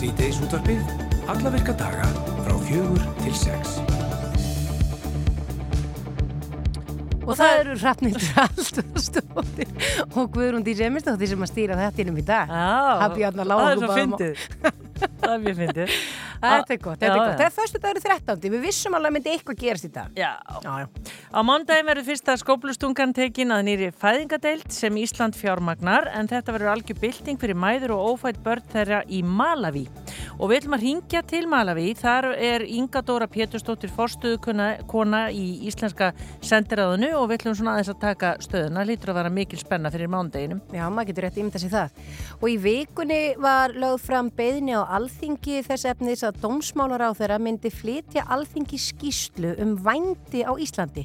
Sýteis útvarpið, alla virka daga frá fjögur til sex. Og það eru Hrafnildur Aldurstóttir og Guðrún Dís Emistóttir sem að stýra þettinum í dag. Já, það er svo fyndið. það er mjög fyndið. Þetta er gott, þetta er gott. Það er förstu dagur 13. Við vissum alveg að myndi eitthvað gerast í dag. Já. Já, já. Á mándaginn verður fyrsta skóplustungan tekin að nýri fæðingadeild sem Ísland fjármagnar en þetta verður algjör bylting fyrir mæður og ófætt börn þeirra í Malawi. Og við ætlum að ringja til Malawi. Þar er Inga Dóra Pétursdóttir forstuðu kona í íslenska sendiráðinu og við ætlum svona aðeins að taka stöðuna. Lítur að vera mikil spenna fyrir mándaginum. Já, maður getur rétt ímynda sér það. Og í vikunni var lögð fram beðni á alþingi þess efnis að dómsmálar á þeirra myndi flytja alþingi skýslu um vændi á Íslandi.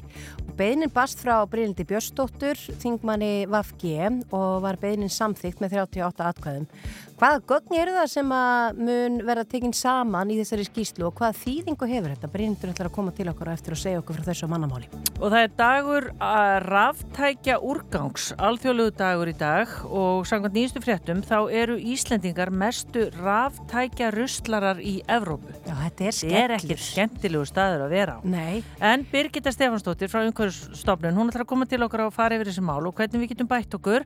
Beðnin bast frá Brynildi Björnsdóttur, þingmanni Vafg og var beðnin samþygt með 38 atkvæðum. Hvaða gögn eru það sem að mun verða tekinn saman í þessari skýslu og hvaða þýðingu hefur þetta? Brynildur ætlar að koma til okkur á eftir og segja okkur frá þessu mannamáli. Og það er dagur að ráftækja úrgangs, alþjóðlugu dagur í dag og samkvæmt nýjastu fréttum þá eru Íslendingar mestu ráftækja ruslarar í Evrópu. Já, þetta er Það er skellur. ekkert skemmtilegu staður að vera á. Nei. En Birgitta Stefansdóttir frá umhverfstofnun, hún ætlar að koma til okkar og fara yfir þessi mál og hvernig við getum bætt okkur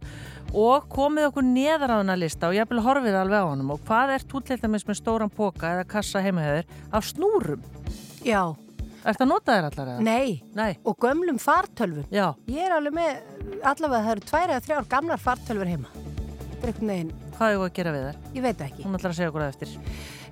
og komið okkur neðar á hana lista og ég vil horfið alveg á honum og hvað er tútleitamis með stóran póka eða kassa heimahöður af snúrum? Já. Er þetta notað þér allar eða? Nei. Nei. Og gömlum fartölvum. Já. Ég er alveg með, allavega það eru tvær eða þrjár gamlar fartölfur heima. Er Hvað er að gera við þær? ég veit það ekki. Hún ætlar að segja okkur það eftir.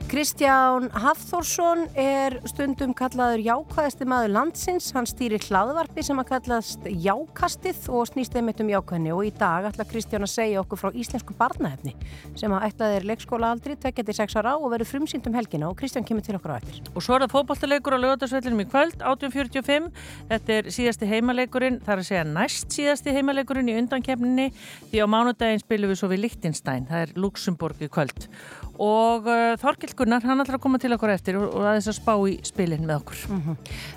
Kristján Hafþórsson er stundum kallaður jákvæðasti maður landsins. Hann stýrir hlaðvarpi sem að kallast Jákastið og snýst einmitt um jákvæðni og í dag ætla Kristján að segja okkur frá íslensku barnahefni sem að ætlaði er leikskóla aldri, tvekja til sex ára og verður frumsýnd um helgina og Kristján kemur til okkur á eftir. Og svo er það fótballtalegur á lögatarsvellinum í kvöld, 1845. Þetta er síðasti heimaleikurinn, það er að segja næst síðasti heimaleikurinn í undankefninni því á mánudaginn spilum við svo við Lichtenstein, það er Luxemburg í kvöld. Og uh, Þorkill Gunnar, hann ætlar að koma til okkur eftir og, aðeins að spá í spilin með okkur. Mhm.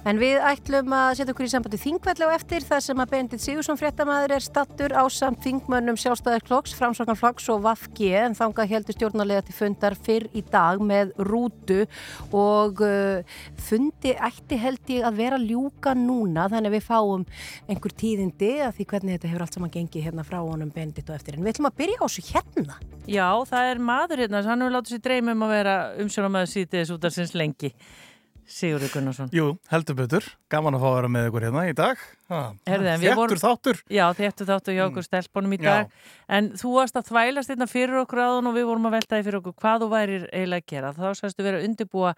En við ætlum að setja okkur í sambandi þingvelli á eftir þar sem að Bendit Sigursson fréttamaður er stattur á samt þingmönnum sjálfstæðarklokks, framsvakanflokks og Vafg en þangað heldur stjórnarlega til fundar fyrr í dag með rútu og uh, fundi ætti held ég að vera ljúka núna þannig að við fáum einhver tíðindi að því hvernig þetta hefur allt saman gengið hérna frá honum Bendit og eftir en við ætlum að byrja á þessu hérna. Já, það er maður hérna, hann hefur látið sér dreyma um að vera umsjónamaður sítiðis út af sinns lengi. Sigurður Gunnarsson. Jú, heldur betur. Gaman að fá að vera með ykkur hérna í dag. Vorum- þáttur. Já, þéttu þáttu hjá okkur stelpunum í dag. En þú varst að þvælast hérna fyrir okkur áðun og við vorum að veltaði fyrir okkur hvað þú værir eiginlega að gera. Þá sæstu vera að undirbúa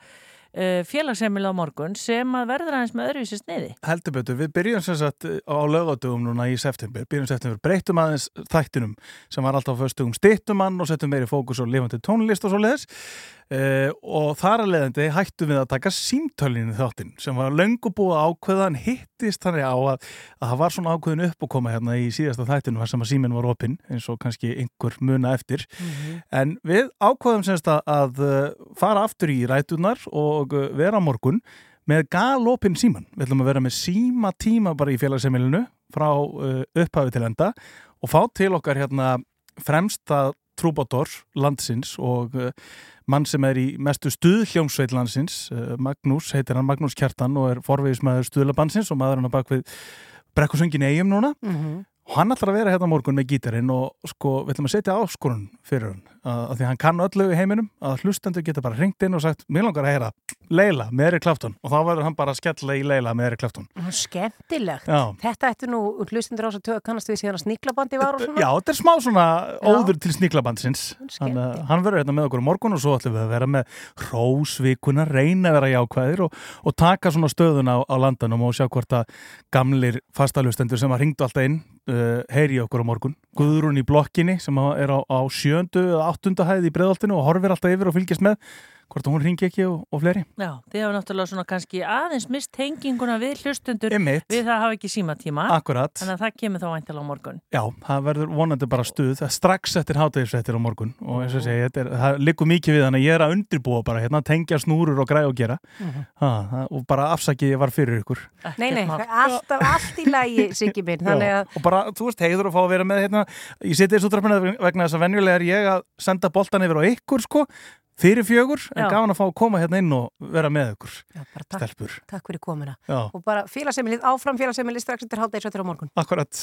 uh, félagsheimil á morgun sem að verður aðeins með öðruvísi sniði. Heldur betur. Við byrjum sem sagt á lögadugum núna í september. Byrjum september. Breytum aðeins þættinum sem var alltaf á föstugum stittum hann og settum meiri fókus og lifandi tónlist og svo leiðis. Uh, og þar að leiðandi hættum við að taka símtölinu þáttinn sem var löngu búið að ákveða hann hittist þannig á að, að það var svona ákveðin upp og koma hérna í síðasta þættinu sem að síminn var opinn eins og kannski einhver muna eftir en við ákveðum semst að, að uh, fara aftur í rætunar og uh, vera morgun með galopin síman. Við ætlum að vera með síma tíma bara í félagsemilinu frá upphafi til enda og fá til okkar hérna fremsta trúbátor landsins og uh, mann sem er í mestu stuðhljómsveit landsins, uh, Magnús, heitir hann Magnús Kjartan og er forvegismæður stuðlabansins og maður hann að bak við brekkusöngin eigum núna. Og hann ætlar að vera hérna morgun með gítarinn og sko við ætlum að setja áskorun fyrir hann að, því hann kann öllu í heiminum að hlustendur geta bara hringt inn og sagt mér langar að heyra Leila með Eri Klafton og þá verður hann bara að skella í Leila með Eri Klafton Skemmtilegt. Já. Þetta ættu nú hlustendur ás að kannast við síðan að sníklabandi var og svona. Já, þetta er smá svona óður til sníklabandsins hann, hann verður hérna með okkur morgun og svo ætlum við að vera með hrósvikuna, reyna að vera jákvæðir og, og taka svona stöðun á, á landanum og sjá hvort að gamlir fastalustendur sem að ringdu alltaf inn uh, heyri okkur á morgun Guðrún í blokkinni sem er á, á sjöndu eða áttunda hæð í breðoltinu og horfir alltaf yfir og fylgjast með hvort hún ringi ekki og, og fleiri Já, þið hafa náttúrulega svona kannski aðeins mist tenginguna við hlustundur Einmitt. við það hafa ekki símatíma. Akkurat. Þannig að það kemur þá væntilega á morgun. Já, það verður vonandi bara stuð strax eftir hátegisrættir á morgun og eins og segja, þetta er, það liggur mikið við þannig að ég er að undirbúa bara hérna, tengja snúrur og græða og gera Mhm. ha, það- og bara afsakið ég var fyrir ykkur Nei, nei, alltaf allt í lagi, Siggi minn, þannig Já, að og bara, þú veist, heiður að fá að vera með hérna, ég seti fyrir fjögur en Já. gaman að fá að koma hérna inn og vera með ykkur Já, takk, stelpur. takk fyrir komuna. Já, Og bara félagsemilið, áfram félagsemilið strax eftir hálfdegi svo til á morgun. akkurat.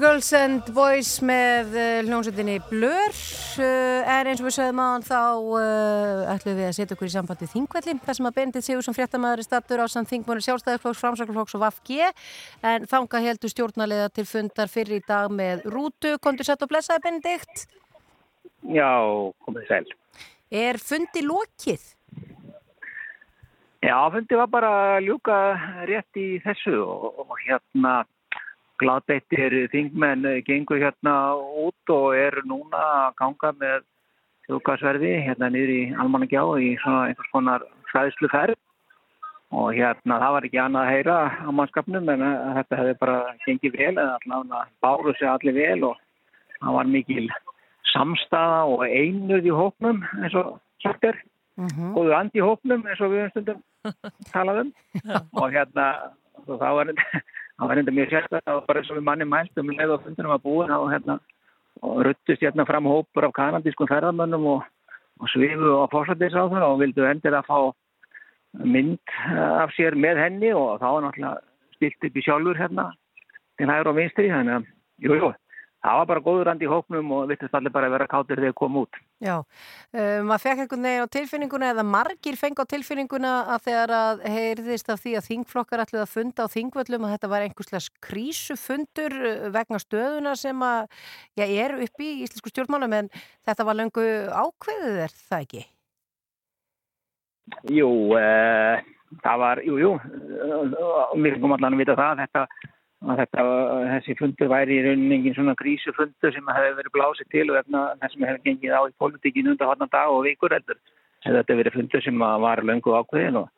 Girls and Boys með uh, hljómsveitinni Blur uh, en eins og við sögum hann þá uh, ætlum við að setja okkur í sambandi þingvelli þar sem að Bendit Sigursson fréttamaður er stattur á samt þingmónu sjálfstæðarflóks, framsakarflóks og VAFG en þanga heldur stjórnarlega til fundar fyrir í dag með rútu kontur sett og blessaði Benedikt Já, komið sæl. Er fundi lokið? Já, fundi var bara ljúka rétt í þessu og, og hérna gladbeittir þingmenn eh, gengur hérna út og eru núna að ganga með þjóðgasverði hérna niður í Almannagjá í svona einhvers konar fræðsluferð og hérna það var ekki annað að heyra á mannskapnum en þetta hefði bara gengið vel eða allavega báru sig allir vel og það var mikil samstaða og einuð í hópnum eins og er. Mm góðu andi í hópnum eins og við höfum stundum talað um og hérna og það var það var enda mjög það var bara eins og við manni mælt um leið og fundunum var búin og hérna og ruttust hérna fram hópur af kanadískum ferðarmönnum og, og svifu á fórsættisáður og vildu endur að fá mynd eh, af sér með henni og þá var náttúrulega stilt upp í sjálfur hérna til hægur og vinstri þannig að, jú, jú, það var bara góður andi í hópnum og vittist allir bara að vera kátir þegar kom út Já, uh, maður fekk einhvern veginn á tilfinninguna eða margir fengi á tilfinninguna að þegar að heyrðist af því að þingflokkar ætluð að funda á þingvöllum að þetta var einhverslega krísufundur uh, vegna stöðuna sem að já, er upp í íslensku stjórnmálum en þetta var löngu ákveðið er það ekki? Jú, uh, það var, jú, jú, uh, við fengum allan að vita það, þetta, að þetta, þessi fundur væri í rauninni engin svona grísufundur sem hefði verið blásið til og þess sem hefði gengið á í politíkinu undan hodna dag og vikur heldur. þetta verið fundur sem var löngu ákveðin og,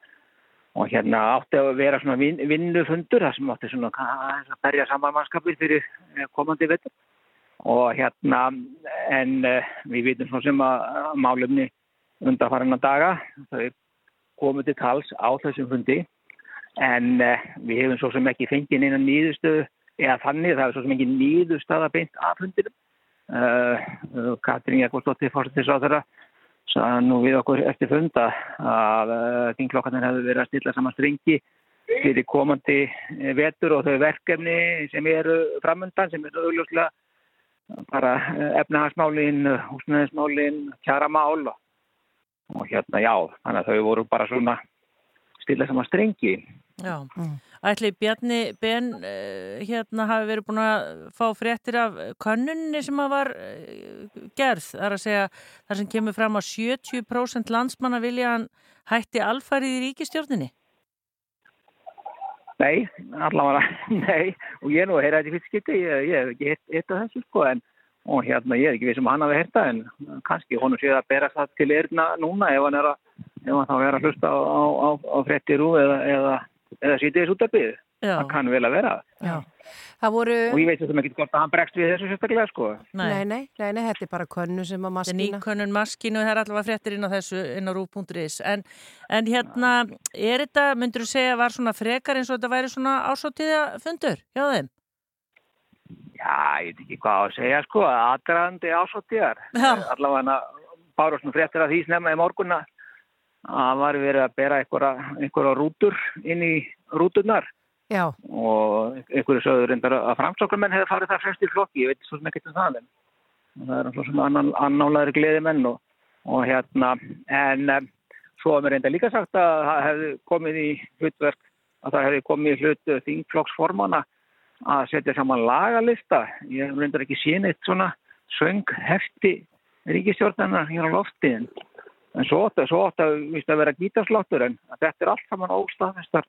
og hérna átti að vera svona vin, vinnufundur þar sem átti svona að berja saman mannskapir fyrir eh, komandi vettur og hérna en uh, við vitum svona sem að málumni undarfarinna daga þau komu til tals á þessum fundi en uh, við hefum svo sem ekki fengið neina nýðustöðu eða þannig það er svo sem ekki nýðustöða beint af fundinum uh, Katrín Jakobsdóttir fórsetis á þeirra sagði nú við okkur eftir funda að uh, þinglokkarnir hefur verið að stilla saman strengi fyrir komandi eh, vetur og þau verkefni sem eru framöndan sem eru auðljóslega bara eh, efnahagsmálin, húsnæðismálin, kjaramál og, hérna já, þannig að þau voru bara svona stilla saman strengi. Já, ætli Bjarni Ben uh, hérna hafi verið búin að fá fréttir af könnunni sem að var uh, gerð, þar að segja þar sem kemur fram að 70% landsmanna vilja hann hætti alfarið í ríkistjórninni. Nei, allavega, nei, og ég er nú að heyra þetta í fyrst skipti, ég, ég hef ekki eitt af þessu sko, en og hérna ég er ekki við sem hann hafi heyrt það, en kannski honum séð að bera það til erna núna ef hann er að, ef hann þá er að hlusta á, á, á, á frettir úr eða, eða, eða sýtið þessu út af byggðu. Já, Það kann vel að vera. Já. Það voru, Og ég veit þetta ekki hvort að hann bregst við þessu sérstaklega sko. nei. nei, nei, nei, þetta er bara könnu sem að Þetta er maskina. nýkönnun maskinu, það er allavega fréttir inn á þessu, inn á rú.is. En, en hérna, er þetta, myndur þú segja, var svona frekar eins og þetta væri svona ásóttiða fundur hjá þeim? Já, ég veit ekki hvað að segja sko, aðdraðandi ásóttíðar. Allavega báru svona fréttir af því snemma í morgunna að var verið að bera einhverja, rútur inn í rúturnar. Já, og einhverju sögður reyndar að framsóknumenn hefði farið þar fremst í flokki, ég veit svo sem ekkert um það en það er svo sem annan, annálaður gleðimenn og, og hérna en um, svo hefur reynda líka sagt að það hefði komið í hlutverk að það hefði komið í hlut þingflokksformana að setja saman lagalista. Ég reyndar ekki sín eitt svona söng hefti ríkistjórnarnar hér á lofti en, svo átt að, svo átt að, víst að vera gítarsláttur en þetta er allt saman óstafestar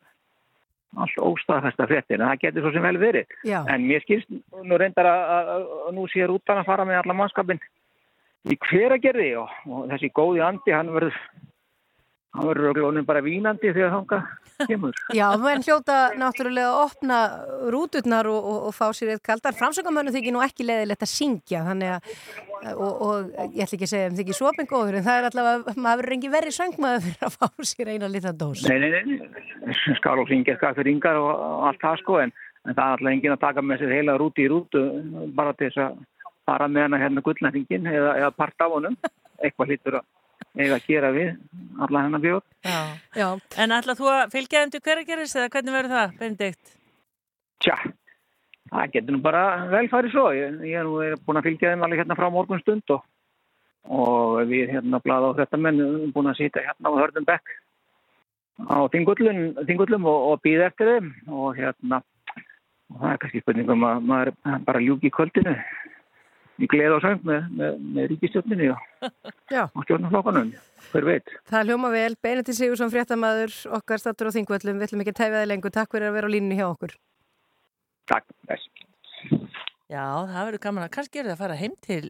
allt óstaðfesta fréttin en það getur svo sem vel verið. Já, en mér skilst nú reyndar að, nú sé rútan að fara með alla mannskapin í hveragerði og, og þessi góði andi hann verður hann verður öglónin bara vínandi þegar þanga kemur já, menn hljóta náttúrulega að opna rúturnar og, og, og fá sér eitt kaldar. Framsökkamönnum þykir nú ekki leiðilegt að syngja, þannig að, og, og ég ætla ekki að segja um þykir svopingóður, en það er allavega, maður verður engi verri söngmaður fyrir að fá sér eina litra dós. nei, nei, nei, skal og syngja skall fyrir yngar og allt það sko en, en það er alltaf engin að taka með sér heila rúti í rútu bara til þess að fara með hana hérna gullnæringin eða, eða part af honum eitthvað hlýtur að eiga að gera við alla hennar bjóð Já. Já, En ætlað þú að fylgja þeim til hverja gerist eða hvernig verður það, Benedikt? Tja, það getur nú bara vel farið svo. Ég, ég er nú er búin að fylgja þeim alveg hérna frá morgun stund og, og við hérna blada á þetta menn búin að sýta hérna á hörðum bekk á þingullum, þingullum og, og býða eftir þeim og hérna og það er kannski spurningum að maður bara ljúki í kvöldinu í gleð og söng með, með, með ríkistjórninu og, já. og stjórnarflokkanum, hver veit. Það hljóma vel. Benedikt Sigursson, fréttamaður, okkar stattur á Þingvöllum. Við ætlum ekki að tæfa það lengur. Takk fyrir að vera á línni hjá okkur. Takk, þess. Já, það verður gaman að kannski er það að fara heim til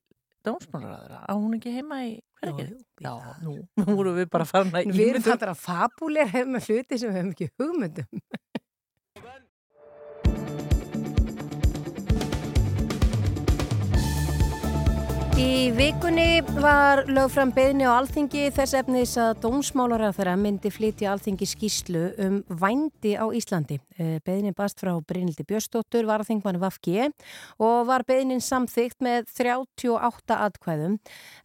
dómsmálaráðara. Á hún ekki heima í hverja gerist? Já, nú, nú vorum við bara farin að Við erum þetta að fabulir hefum með hluti sem við hefum ekki hugmyndum. Í vikunni var lög fram beðni á Alþingi þess efnis að dómsmálaráþara myndi flytja Alþingi skýslu um vændi á Íslandi. Eh, Beðnin bast frá Brynildi Björstóttur, var að þingmannu Vafgi og var beðnin samþygt með 38 atkvæðum.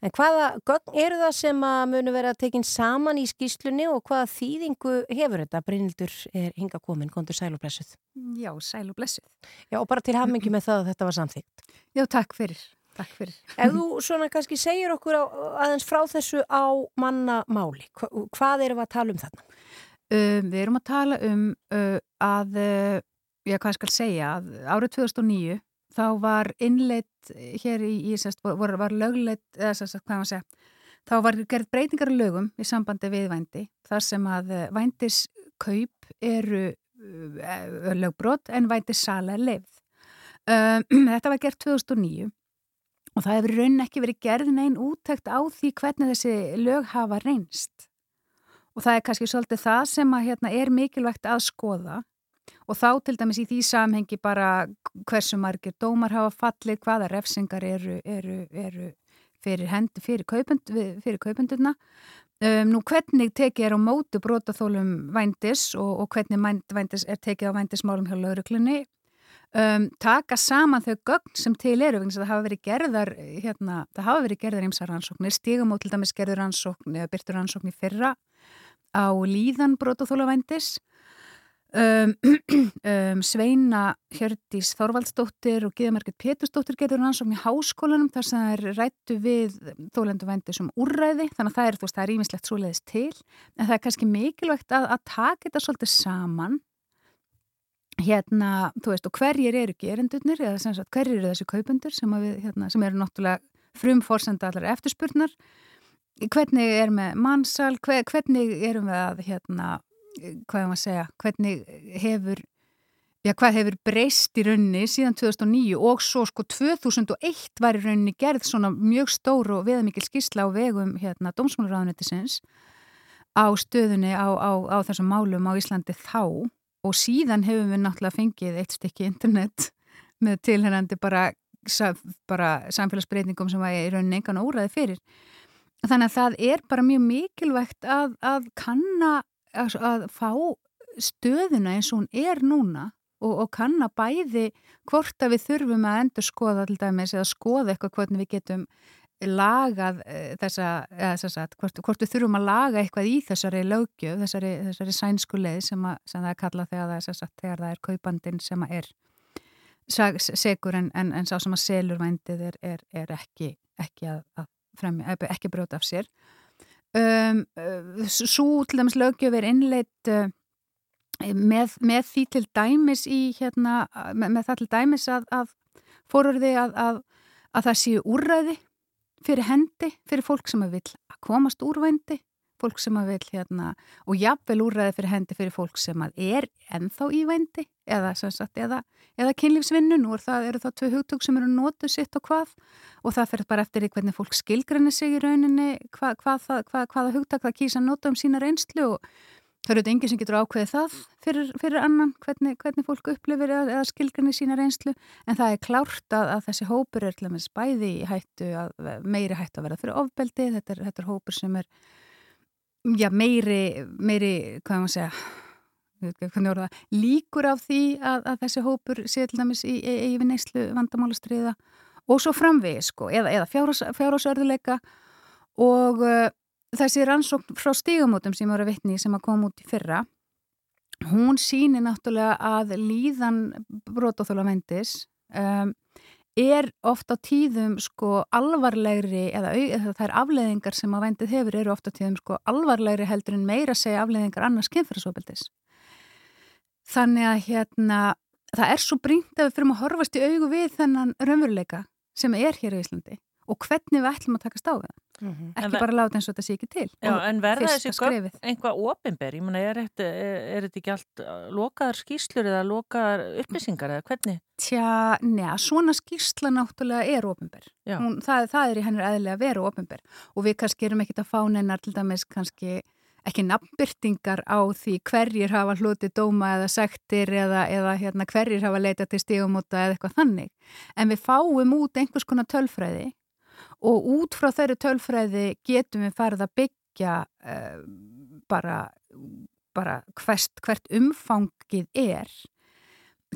En hvaða gögn eru það sem að munu vera tekinn saman í skýslunni og hvaða þýðingu hefur þetta? Brynildur er hinga komin, kontur sæl og blessuð. Já, sæl og blessuð. Já, og bara til hafmingi með það að þetta var samþygt. Já, takk fyrir. Takk fyrir. Ef þú svona kannski segir okkur á, aðeins frá þessu á mannamáli, hva, hvað erum við að tala um þarna? Um, við erum að tala um uh, að, uh, já, hvað skal segja, að árið 2009 þá var innleitt hér í, í sérst, var, var lögleitt, eða sérst, hvað maður segja, þá var gerð breytingar í lögum í sambandi við vændi, þar sem að vændiskaup eru lögbrot en vændissala er leifð. Um, þetta var gert 2009 og það hefur raun ekki verið gerð neinn úttekt á því hvernig þessi lög hafa reynst. Og það er kannski svolítið það sem að hérna, er mikilvægt að skoða. Og þá til dæmis í því samhengi bara hversu margir dómar hafa fallið, hvaða refsingar eru, eru, eru fyrir hendi fyrir, kaupend, fyrir kaupendurna. Um, nú hvernig tekið er á mótu brotaþólum vændis og, og hvernig vændis er tekið á vændismálum hjá lauruglunni um, taka saman þau gögn sem til eru vegna það hafa verið gerðar hérna, það hafa verið gerðar ímsa rannsóknir. Stígum og til dæmis gerður rannsókn eða byrtur rannsókn í fyrra á líðan brotaþóla vændis Um, um, Sveina Hjördís Þorvaldsdóttir og Gíðamarkið Pétursdóttir getur rannsókn í háskólanum þar sem það er rættu við þólendu vændi sem úrræði. Þannig að það er, veist, það er ímislegt svoleiðis til. En það er kannski mikilvægt að, að taka þetta svolítið saman hérna, þú veist, og hverjir eru gerendurnir eða sem sagt hverjir eru þessi kaupundur sem, við, hérna, sem eru náttúrulega frumforsenda allar eftirspurnar? Hvernig er með mannsal hver, hvernig erum við að hérna hvað er maður að segja, hvernig hefur, já hvað hefur breyst í rauninni síðan 2009 og svo sko 2001 var í rauninni gerð svona mjög stór og veðamikil skísla á vegum hérna Dómsmálaráðunetisins á stöðunni á, á, á þessum málum á Íslandi þá og síðan hefum við náttúrulega fengið eitt stykki internet með tilherrandi bara, bara samfélagsbreytingum sem var í rauninni engan óræði fyrir. Þannig að það er bara mjög mikilvægt að, að kanna að, að fá stöðuna eins og hún er núna og, og kann að bæði hvort að við þurfum að endur skoða til dæmis eða skoða eitthvað hvernig við getum lagað e, þessa, eða þess að hvort, hvort við þurfum að laga eitthvað í þessari lögjöf, þessari, þessari sænsku leið sem, að, sem það er kallað þegar það er, sagt, þegar það er kaupandin sem er segur en, en, en sá sem að selur vændið er, er, er ekki, ekki að, að fremja, ekki brjóta af sér. Um, uh, svo til dæmis lögjöf er innleitt uh, með, með því til dæmis í hérna, með, með það til dæmis að, að fórurði að, að, að það séu úrræði fyrir hendi, fyrir fólk sem vil komast úrvændi fólk sem vil hérna og jafnvel úrræði fyrir hendi fyrir fólk sem er ennþá í vændi eða, sagt, eða, eða kynlífsvinnu. Nú er það, eru það tvei hugtök sem eru nótuð sitt og hvað og það fyrir bara eftir hvernig fólk skilgrinni sig í rauninni hva, hvað, hvað, hvaða hugtak það kýsa að nota um sína reynslu og það eru þetta enginn sem getur ákveðið það fyrir, fyrir annan hvernig, hvernig fólk upplifir eða, eða skilgrinni sína reynslu. En það er klárt að, að þessi hópur er bæði í hættu að meiri hættu að vera fyrir ofbeldi. Þetta er, þetta er hópur sem er já, meiri, meiri, hvað maður segja, orða, líkur af því að, að þessi hópur sé til dæmis í, við neyslu vandamálastriða og svo framvegi sko, eða, eða fjárhásörðuleika og uh, þessi rannsókn frá stígamótum sem voru vittni sem að koma út í fyrra, hún síni náttúrulega að líðan brotóþóla vendis um, er ofta tíðum sko alvarlegri eða, eða það er afleðingar sem að vendið hefur eru ofta tíðum sko alvarlegri heldur en meira segja afleðingar annars kynfærasopeldis. Þannig að hérna það er svo brínt að við fyrir að horfast í augu við þennan raunveruleika sem er hér í Íslandi og hvernig við ætlum að takast á það. Mm -hmm. ekki bara láta eins og þetta sé ekki til. Já, en verða þessi gögn einhvað ofinber, ég menna, er, er þetta ekki allt uh, lokaðar skýslur eða lokaðar upplýsingar eða hvernig? Tja, neða, svona skýsla náttúrulega er ofinber það, það er í hennur eðlega að vera ofinber og við kannski erum ekkit að fá nennar til dæmis kannski ekki nafnbyrtingar á því hverjir hafa hluti dóma eða sektir eða, eða hérna, hverjir hafa leitað til stígumóta eða eitthvað þannig. En við fáum út einhvers konar tölfræði og út frá þeirri tölfræði getum við farið að byggja uh, bara, bara hvert, hvert umfangið er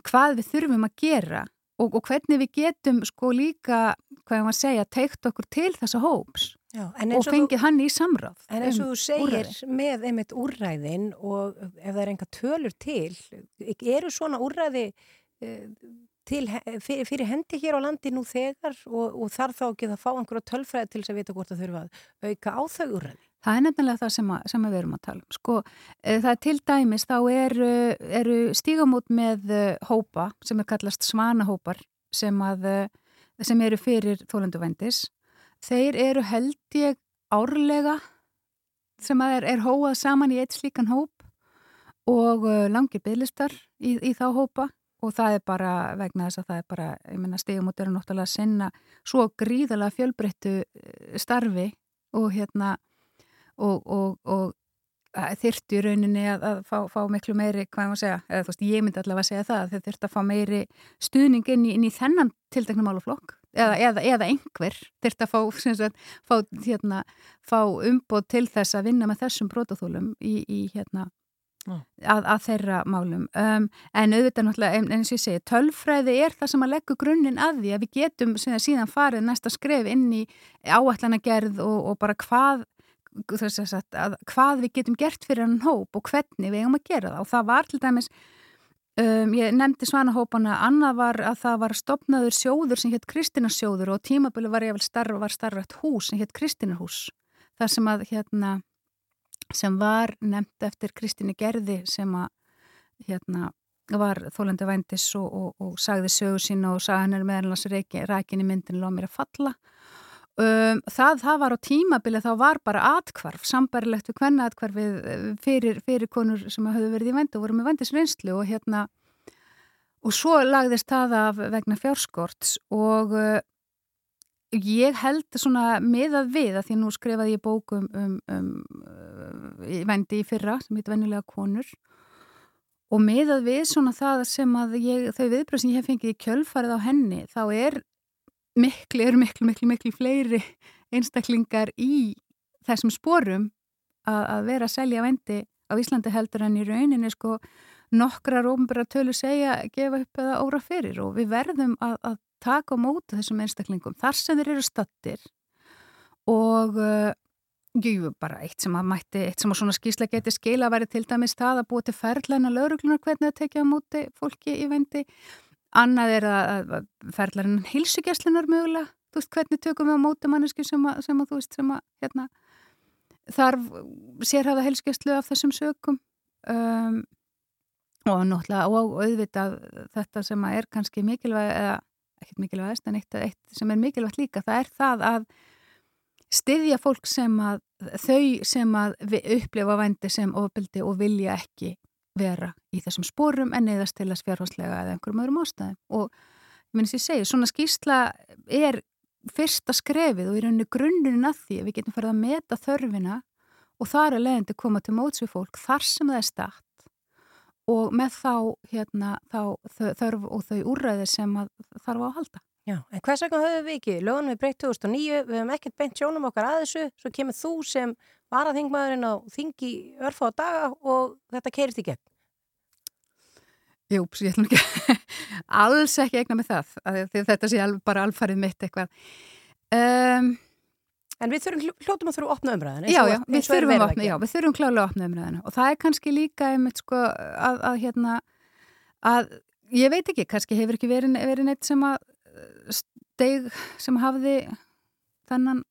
hvað við þurfum að gera og, og hvernig við getum sko líka, hvað ég var að segja, teikt okkur til þessa hóps Já, og fengið þú, hann í samráð. En eins og um þú segir úrræði. með einmitt úrræðin og ef það er enga tölur til, eru svona úrræði uh, til, fyrir, fyrir hendi hér á landi nú þegar og, og þarf þá ekki að fá einhverja tölfræði til þess að vita hvort það þurfa að auka á þau úrræði? Það er nefnilega það sem, að, sem að við erum að tala um. Sko, e, það er til dæmis, þá eru, eru stígamút með eh, hópa sem er kallast svanahópar sem, að, eh, sem eru fyrir þólenduvendis. Þeir eru held ég árlega sem er, er hóað saman í eitt slíkan hóp og langir bygglistar í, í þá hópa og það er bara vegna þess að það er bara, ég menna stigumót eru náttúrulega að sinna svo gríðalega fjölbreyttu eh, starfi og hérna og, og, og þyrtu í rauninni að, að fá, fá miklu meiri, hvað ég má segja, eða þú veist, ég myndi allavega að segja það, þeir þyrtu að fá meiri stuðning inn í, inn í þennan tilteknum málaflokk eða, eða, eða einhver þyrtu að fá, sagt, fá, hérna, fá umbóð til þess að vinna með þessum brótaþólum í, í hérna að, að þeirra málum. Um, en auðvitað náttúrulega, eins og ég segi tölfræði er það sem að leggja grunninn að því að við getum síðan farið næsta skref inn í áallanagerð og, og bara hvað Sagt, að hvað við getum gert fyrir hann hóp og hvernig við eigum að gera það. Og það var til dæmis um, ég nefndi svanahópana annað var að það var stopnaður sjóður sem hétt Kristinarsjóður og tímabili var ég vel starf, var starfrætt hús sem hétt Kristinarhús þar sem að hérna sem var nefnt eftir Kristíni Gerði sem að hérna var þólandi vændis og, og, og sagði sögur sín og sagði hann er meðalans rækin í myndin lóð mér að falla. Um, það, það var á tímabili þá var bara atkvarf, sambarilegt við hvenna atkvarfið eh, fyrir, fyrir konur sem hafðu verið í vendi og voru með vendisreynslu og hérna og svo lagðist það af vegna fjárskorts og uh, ég held svona miðað við að því nú skrifaði ég bókum um, um, um vendi í fyrra sem heit vennilega konur. Og miðað við svona það sem að ég, þau viðbröð sem ég hef fengið í kjölfarið á henni þá er miklu, eru miklu, miklu, miklu fleiri einstaklingar í þessum sporum að, að vera að selja vendi á Íslandi heldur en í rauninni sko nokkrar ofnbæra tölu segja gefa upp eða óra fyrir. Og við verðum að, að taka á mótu þessum einstaklingum þar sem þeir eru stattir og uh, jú, bara eitt sem að mætti, eitt sem að svona skísla geti skila væri til dæmis það að búa til ferðlæna lauruglunar hvernig að tekja á móti fólki í vendi Annað er að ferðlarinn hilsugjastlunar mögulega, þú veist hvernig tökum við á móti manneski sem að, sem að þú veist sem að hérna, þarf sérhafa hilsugjastlu af þessum sökum. Um, og náttúrulega og auðvitað þetta sem að er kannski mikilvæg eða ekkert mikilvægast en eitt, eitt sem er mikilvægt líka það er það að styðja fólk sem að þau sem að upplifa vændi sem ofbildi og vilja ekki vera í þessum spórum en eðast til að sfjárháslega eða einhverjum öðrum ástæðum og minnst ég segi, svona skýrsla er fyrsta skrefið og í rauninni grunnurinn að því að við getum farið að meta þörfina og þar er leiðandi að koma til móts við fólk þar sem það er stætt og með þá, hérna, þá þörf og þau úrræðir sem þarf á að halda. Já, en hvers vegna höfum við ekki? Lögum við breytt 2009, við hefum ekkert beint sjónum okkar að þessu, svo kemur þú sem varaþingmaðurinn á þingi örfa á daga og þetta keirist í gegn. Jú, ég ætlum ekki alls ekki egna með það, því þetta sé bara alfarið mitt eitthvað. Um, en við þurfum hljóttum að þurfum að opna umræðinu. Já, já, við þurfum, opna, já, við þurfum klálega að opna umræðinu og það er kannski líka einmitt sko að, að hérna, að ég veit ekki, kannski hefur ekki verið, verið neitt sem að steg sem hafði þannan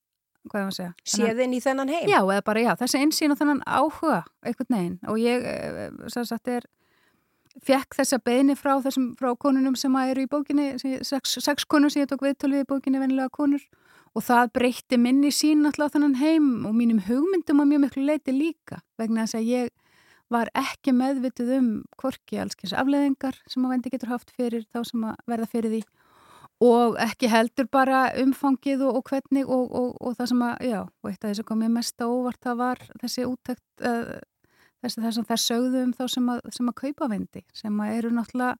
hvað er það að segja? Séðin í þennan heim? Já, eða bara já, þessi einsýn og þannan áhuga einhvern veginn og ég eh, sagt, er, fekk þessa beini frá þessum frá konunum sem eru í bókinni sex, sex konur sem ég tók viðtölvið í bókinni vennilega konur og það breytti minni sín alltaf þannan heim og mínum hugmyndum á mjög miklu leiti líka vegna þess að ég var ekki meðvituð um korki allskins afleðingar sem að vendi getur haft fyrir þá sem að verða fyrir því og ekki heldur bara umfangið og, og hvernig og, og, og það sem að, já, og eitt af þess að komið mest á óvart það var þessi úttækt uh, þessi þess að það sögðu um þá sem að, sem að kaupa vindi, sem að eru náttúrulega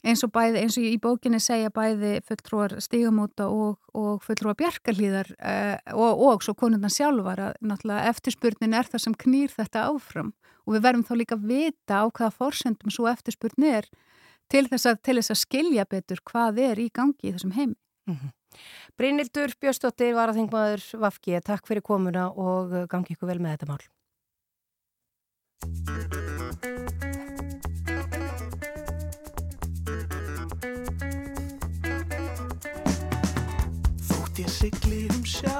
eins og bæði, eins og í bókinni segja bæði fulltrúar stígamóta og fulltrúar bjarkarlíðar uh, og svo konundan sjálfar að náttúrulega eftirspurnin er það sem knýr þetta áfram. Og við verðum þá líka að vita á hvaða fórsendum svo eftirspurni er til þess, að, til þess að skilja betur hvað er í gangi í þessum heimi. Mm -hmm. Brynildur Björnsdóttir var að þingmaður Vafki, takk fyrir komuna og gangi ykkur vel með þetta mál. Þótt ég sigli um sjá,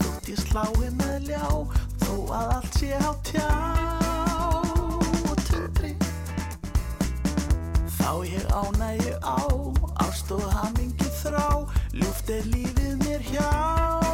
þótt ég slái með ljá, þó að allt sé á tjá. Þá ég ánægju á, ást og hamingi þrá, ljúft er lífið mér hjá,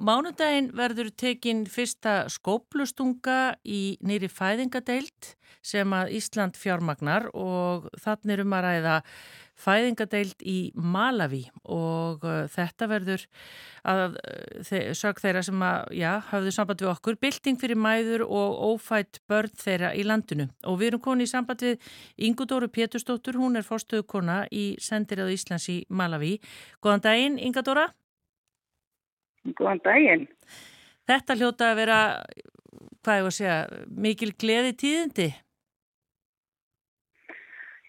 mánudaginn verður tekin fyrsta skóplustunga í nýri fæðingadeild sem að Ísland fjármagnar og þannig erum að ræða fæðingadeild í Malawi og uh, þetta verður að uh, sög þeirra sem að, já, hafðu samband við okkur, bylting fyrir mæður og ófætt börn þeirra í landinu og við erum koni í samband við Ingudóru Pétursdóttur, hún er fórstöðukona í sendirað Íslands í Malawi. Góðan daginn, Ingadóra. Góðan daginn. Þetta hljóta að vera, hvað ég var að segja, mikil gleði tíðindi?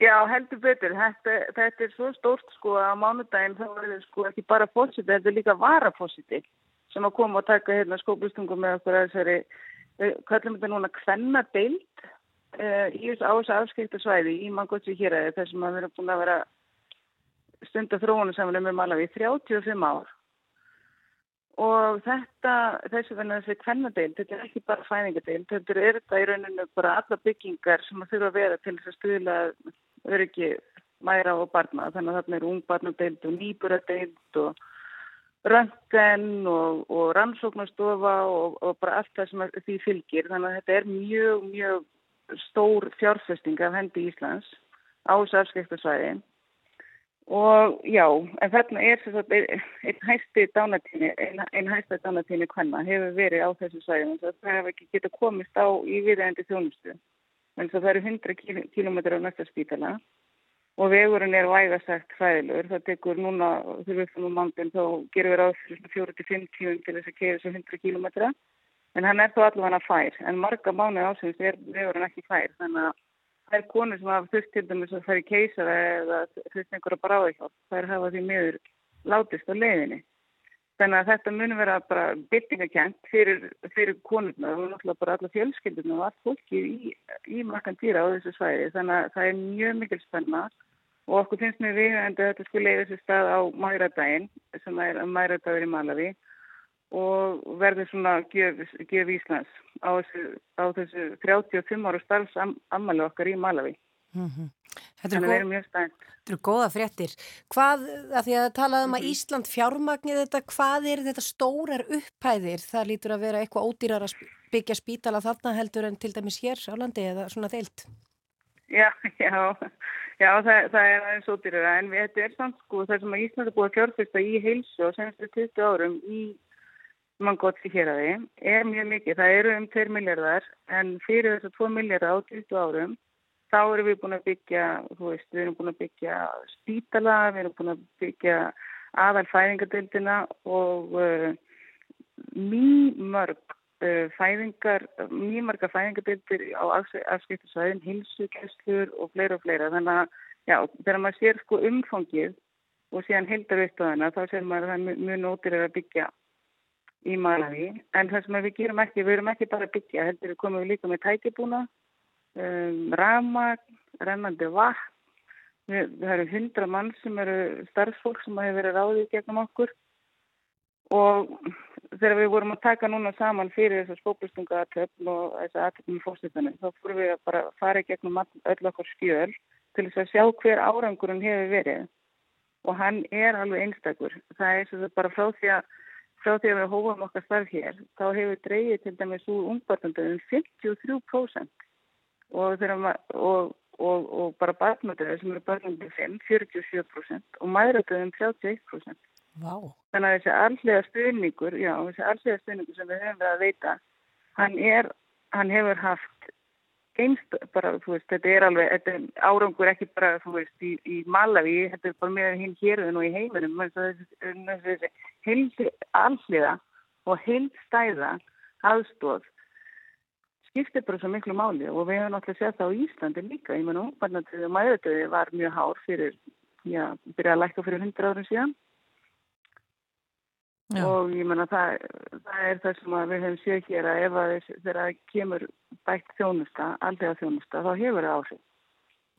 Já, heldur betur. Þetta, þetta er svo stórt sko að mánudaginn þá verður sko ekki bara fósiti, þetta er líka varafósiti sem að koma og taka hérna skópustungum með okkur að þessari, við kallum þetta núna kvenna deild uh, í þessu ás afskipta svæði í Mangótsi hér að þessum að við erum búin að vera stunda þróunum saman með Malawi 35 ár og þetta, þessu verður þessi kvennadeild, þetta er ekki bara fæningadeild, þetta er þetta í rauninu bara alla byggingar sem að þurfa að vera til þess að stuðla öryggi mæra og barna, þannig að þarna er ungbarnadeild og nýburadeild og röngen og, og rannsóknastofa og, og bara allt það sem því fylgir, þannig að þetta er mjög, mjög stór fjárfesting af hendi Íslands á þessu afskiptasvæði Og já, en þarna er einn hæsti dánatíni, einn ein hæsta dánatíni hvenna hefur verið á þessu sæðum það hefur ekki getað komist á í viðægandi þjónustu. En það eru 100 kílometrar á næsta spítala og vegurinn er vægasagt hræðilur. Það tekur núna, þegar við fyrir mándin, þá gerum við ráð fyrir 4-5 tíum til þess að keira þessu 100 kílometra. En hann er þó allavega fær, en marga mánu ásins er vegurinn ekki fær, þannig að Það er konur sem hafa þurft til dæmis að fara í keisara eða þurft einhverja bráðihjálp. Það er hafa því miður látist á leiðinni. Þannig að þetta mun vera bara byrtingakent fyrir, fyrir konurna og náttúrulega bara alla fjölskylduna og allt fólki í, í makkan dýra á þessu svæði. Þannig að það er mjög mikil spenna og okkur finnst mér við en þetta skulle leiða þessu stað á mæradaginn sem er mæradagur í Malawi og verður svona gjöf, gjöf Íslands á þessu, á þessu 35 ára starfsammali okkar í Malawi. Mm -hmm. Þetta er góð, mjög stænt. Þetta eru góða fréttir. Hvað, að því að talaðum um að Ísland fjármagnir þetta, hvað er þetta stórar upphæðir? Það lítur að vera eitthvað ódýrar að byggja spítala þarna heldur en til dæmis hér á landi eða svona deilt? Já, já, já það, það er aðeins ódýrar en við, þetta er samt sko þar sem að Ísland er búið að fjárfesta í heilsu og senstu 20 árum í mann gott sér hér að því, er mjög mikið. Það eru um 2 miljardar en fyrir þessu 2 miljardar á 20 árum þá erum við búin að byggja, þú veist, við erum búin að byggja spítala, við erum búin að byggja aðal fæðingadeildina og uh, mjög mörg uh, fæðingar, mjög marga fæðingadeildir á afskiptisvæðin, hilsukesslur og fleira og fleira. Þannig að, já, þegar maður sér sko umfangið og síðan heldarveistöðana þá sér maður að það er mjög nótir að byggja í Malawi, en það sem við gerum ekki, við erum ekki bara að byggja, heldur við komum við líka með tækibúna, um, ramag, rennandi vatn, við, það eru hundra mann sem eru starfsfólk sem hefur verið ráðið gegnum okkur. Og þegar við vorum að taka núna saman fyrir þessar spóklustunga aðtöfn og þessar aðtöfnum fórstættanum, þá fórum við að bara fara gegnum öll okkur skjöl til þess að sjá hver árangurinn hefur verið. Og hann er alveg einstakur. Það er bara frá því að frá því að við hófum okkar starf hér, þá hefur dreyið til dæmis úr ungbarnandöðum 53% og, og, og, og bara barnadöður sem eru barnandöðum 5, 47% og mæðradöðum 31%. Wow. Þannig að þessi allega stuðningur, já, þessi allega stuðningur sem við höfum verið að veita, hann, er, hann hefur haft einst, bara, þú veist, þetta er alveg, þetta er árangur ekki bara, þú veist, í, í Malawi, þetta er bara með hinn hérðun og í heiminum, þessi heildi alliða og heildstæða aðstóð skiptir bara svo miklu máli og við hefum náttúrulega sett það á Íslandi líka, ég menn umbarnatöðu og mæðutöðu var mjög hár fyrir já, byrjaði að lækka fyrir 100 árum síðan Já. og ég menna það, það er það sem við hefum séð hér að ef að það kemur bætt þjónusta, aldrei þjónusta, þá hefur það áhrif.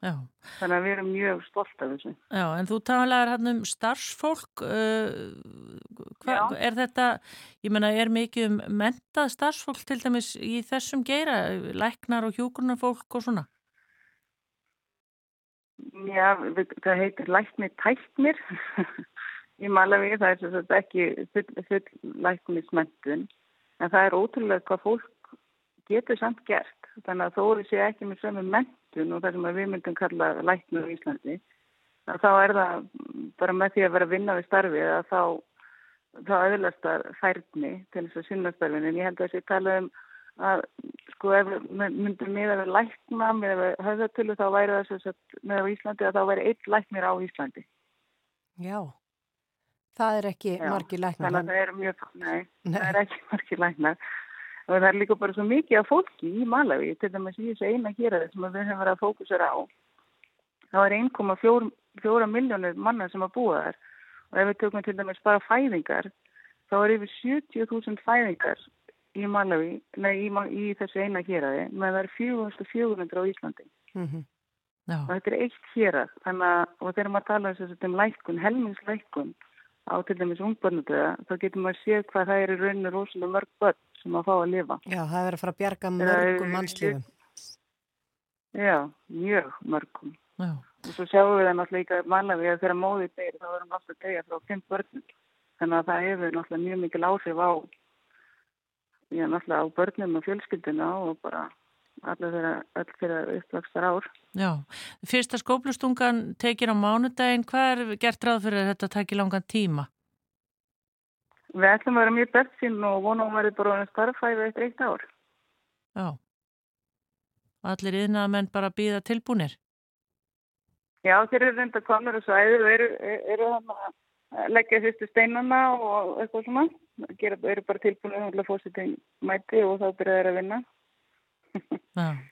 Já. Þannig að við erum mjög stolt af þessu. Já, en þú talaðir hann um starfsfólk, uh, hva, er þetta, ég menna, er mikið um mentað starfsfólk til dæmis í þessum geira, læknar og hjúgrunarfólk og svona? Já, við, það heitir lækni tæknir í Malawi, það er sem sagt ekki full, full læknismentun, en það er ótrúlega hvað fólk getur samt gert. Þannig að þó eru sé ekki með sömu mentun og það sem að við myndum kalla læknur í Íslandi, að þá er það bara með því að vera að vinna við starfið að þá, þá öðlast það færni til þess að sinna starfinu. En ég held að þessi tala um að sko ef myndum við lækna með höfðatölu þá væri það sem sagt með á Íslandi að þá væri eitt læknir á Íslandi. Já, það er ekki Já, margir læknar. Það er mjög, nei, Nei. það er ekki margir læknar. Og það er líka bara svo mikið af fólki í Malawi, til dæmis í þessu eina hér sem við höfum verið að fókusera á. Það er 1,4 miljónir manna sem að búa þar. Og ef við tökum til dæmis bara fæðingar, þá er yfir 70.000 fæðingar í Malawi, nei, í, í þessu eina héraði, menn það er 4.400 á Íslandi. Mhm. Já. Og þetta er eitt hérað, þannig að, og þegar maður tala um, sagt um lækkun, helmingslækkun á til dæmis ungbörnudöða, þá getur maður séð hvað það er í rauninu rosalega mörg börn sem að fá að lifa. Já, það er að fara að bjarga mörgum mannslífum. Já, mjög mörgum. Já. Og svo sjáum við það náttúrulega líka manlega að þegar móðið deyr, þá erum við alltaf deyja frá fimm börnum. Þannig að það hefur náttúrulega mjög mikil áhrif á, já, náttúrulega á börnum og fjölskylduna og bara allir þeirra, þeirra uppvakstar ár. Já, fyrsta skóplustungan tekin á mánudaginn, hvað er gert ráð fyrir að þetta taki langan tíma? Við ætlum að vera mjög best sín og vonum að vera bara orðin starffæði eftir eitt ár. Já. Allir yðnaða menn bara býða tilbúnir? Já, þeir eru reynda komnur og svæðið og eru, eru að leggja fyrstu steinana og eitthvað svona. Gera, eru bara tilbúinir að fósitin mæti og þá byrja þeir að vinna.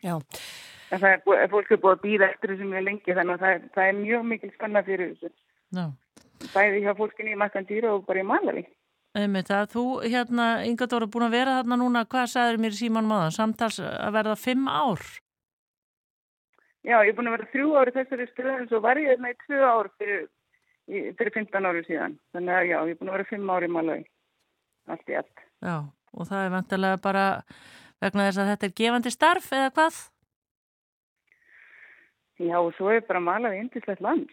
Já. Það er, búið- fólk er búið að býða eftir þessu mjög lengi þannig að það er, það er mjög mikil spenna fyrir þessu. Já. Bæði hjá fólkinni í Makandýra og bara í Malawi. Einmitt að þú, hérna, Inga Dóra, búin að vera þarna núna, hvað sagður mér síman máðan? Samtals að verða fimm ár? Já, ég er búin að vera þrjú ári þessari stöðum svo var ég hérna í tvö ár fyrir, fyrir 15 ári síðan. Þannig að já, ég er búin að vera fimm ári í Malawi. Allt í allt. Já, og það er vantilega bara vegna þess að þetta er gefandi starf eða hvað? Já, og svo er bara Malawi indislegt land.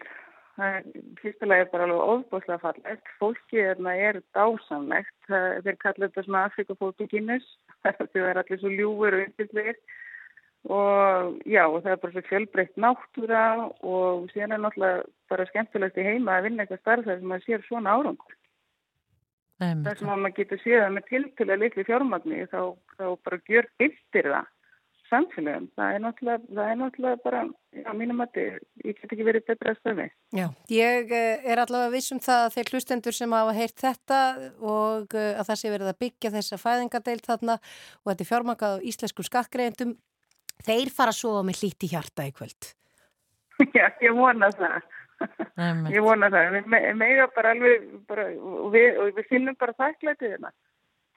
Það er, fyrstulega er bara alveg ofbúslega fallegt. Fólki þarna er dásamlegt. Þeir kalla þetta svona Afrikafólki kynnes. Þau er allir svo ljúfur og yndislegir. Og já, og það er bara svo fjölbreytt náttúra og síðan er náttúrulega bara skemmtilegt í heima að vinna eitthvað starf þar sem maður sér svona árangur. Sem að maður getur séð það með tiltölu að litli fjármagni þá, þá bara gjör byltir það samfélagum. Það er náttúrulega, það er náttúrulega bara, já, mínum að ég get ekki verið betra að stöfi. Já, ég eh, er allavega viss um það að þeir hlustendur sem hafa heyrt þetta og eh, að það sé verið að byggja þessa fæðingadeild þarna og þetta er fjármangað á íslenskum skattgreðendum, þeir fara að sofa með hlíti hjarta í kvöld. Já, ég vona það. Ég vona það. Við me- mega bara alveg, bara, og, við, og við finnum bara þakklætið hérna.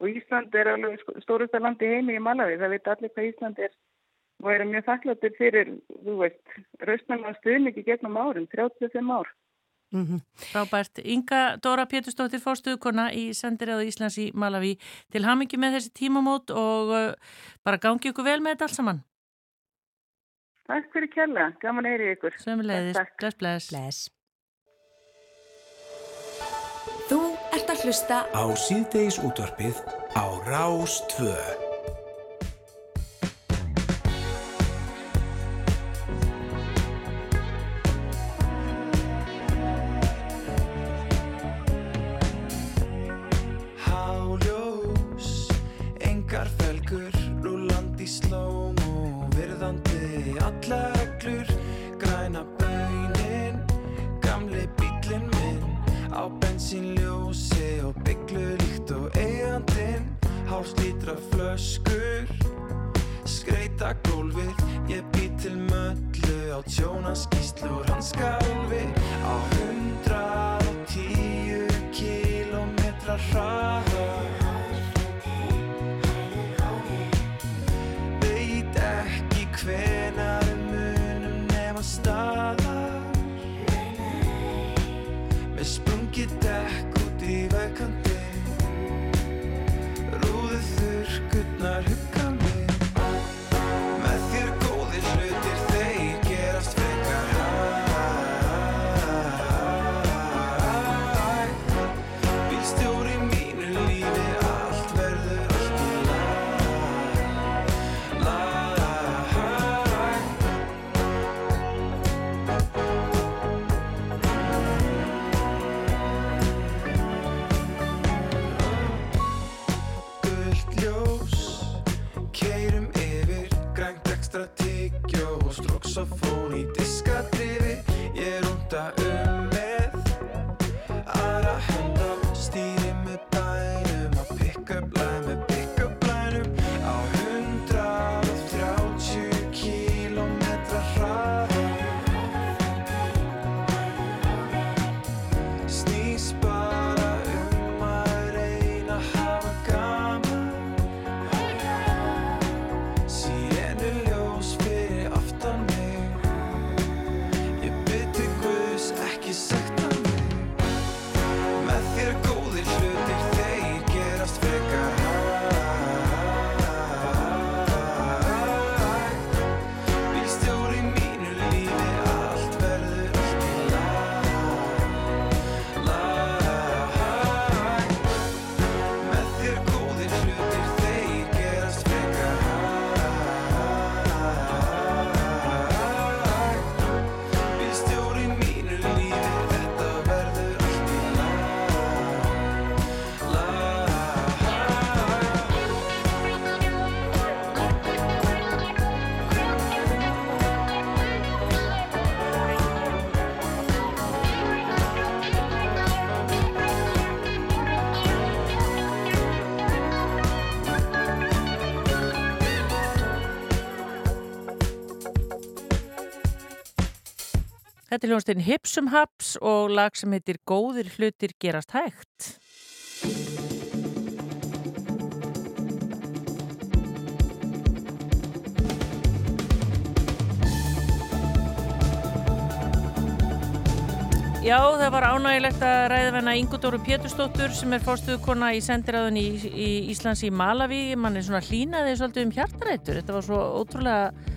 Og Ísland er alveg sko- stórasta land í heimi í Malawi. Það veit allir hvað Ísland er og eru mjög þakklætið fyrir, þú veist, rausnarlega stuðningi gegnum árin, 35 ár. Frábært. Inga Dóra Pétursdóttir fórstuðukona í sendiræðu Íslands í Malawi til hamingi með þessi tímamót og uh, bara gangi ykkur vel með þetta allt saman. Takk fyrir kjærlega, gaman að heyri ykkur. Sömuleiðis, Takk, bless, bless. Bless. Þú ert að hlusta Á síðdeis útvarpið á Rás 2. Þetta er hljónstinn Hipsum Haps og lag sem heitir Góðir hlutir gerast hægt. Já, það var ánægilegt að ræða venna Ingudóru Pétursdóttur sem er fórstuðukona í sendiræðun í, í Íslands í Malaví. Man er svona hlýnaði svolítið um hjartarættur. Þetta var svo ótrúlega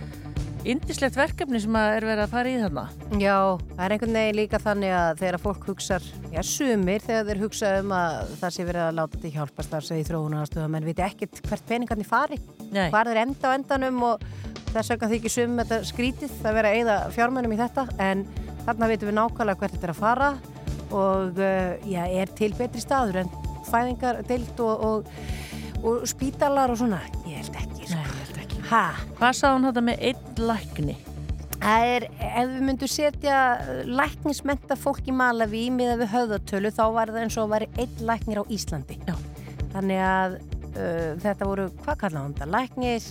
indislegt verkefni sem er verið að fara í þarna. Já, það er einhvern veginn líka þannig að þegar fólk hugsar, já sumir þegar þeir hugsa um að það sé verið að láta þetta hjálpa starfsegi í þróunarastöðum menn viti ekkert hvert peningarnir fari Nei. hvað er enda á endanum og þess vegna þykir sum þetta skrítið að vera eyða fjármennum í þetta en þarna vitum við nákvæmlega hvert þetta er að fara og uh, já, er til betri staður en fæðingar deilt og, og, og spítalar og svona ég held ekki, sko. Ha? Hvað sá hún þetta með einn lækni? Það er, ef við myndum setja læknismenta fólk í Malaví miða við höfðatölu þá var það eins og að væri einn læknir á Íslandi. Já. Þannig að uh, þetta voru, hvað kallaðum þetta? Læknis,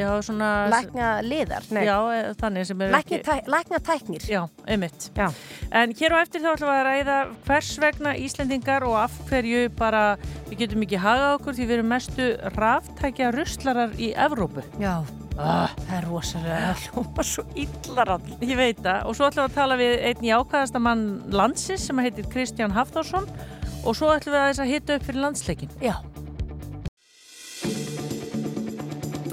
Já, svona... lækna liðar? Nei, Já, e, þannig sem er lækni, tæ, lækna tæknir. Já, einmitt. Já. En hér á eftir þá ætlum við að ræða hvers vegna Íslendingar og af hverju bara við getum ekki hagað okkur því við erum mestu ráftækja ruslarar í Evrópu. Já. Ah, Það er rosalega hljóma svo illarall. ég veit það. Og svo ætlum við að tala við einn í ákvæðasta mann landsins sem heitir Kristján Hafþórsson og svo ætlum við að þess að hita upp fyrir landsleikin. Já.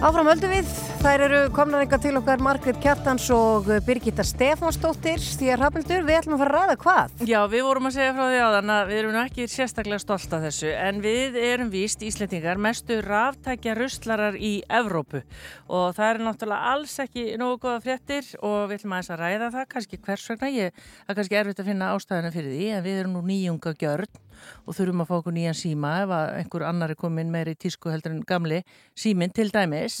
Áfram öldum við. Þær eru komnar eitthvað til okkar Margrét Kjartans og Birgitta Stefánsdóttir því að Hrafnildur, við ætlum að fara að ræða hvað? Já, við vorum að segja frá því áðan að við erum ekki sérstaklega stolt af þessu en við erum víst Íslendingar mestu ráftækja ruslarar í Evrópu og það er náttúrulega alls ekki nógu góða fréttir og við ætlum aðeins að ræða það, kannski hvers vegna ég, það kannski erfitt að finna ástæðina fyrir því en við erum nú nýjunga gjörn og þurfum að fá okkur nýjan síma ef einhver annar er komin meiri í tísku heldur en gamli síminn til dæmis.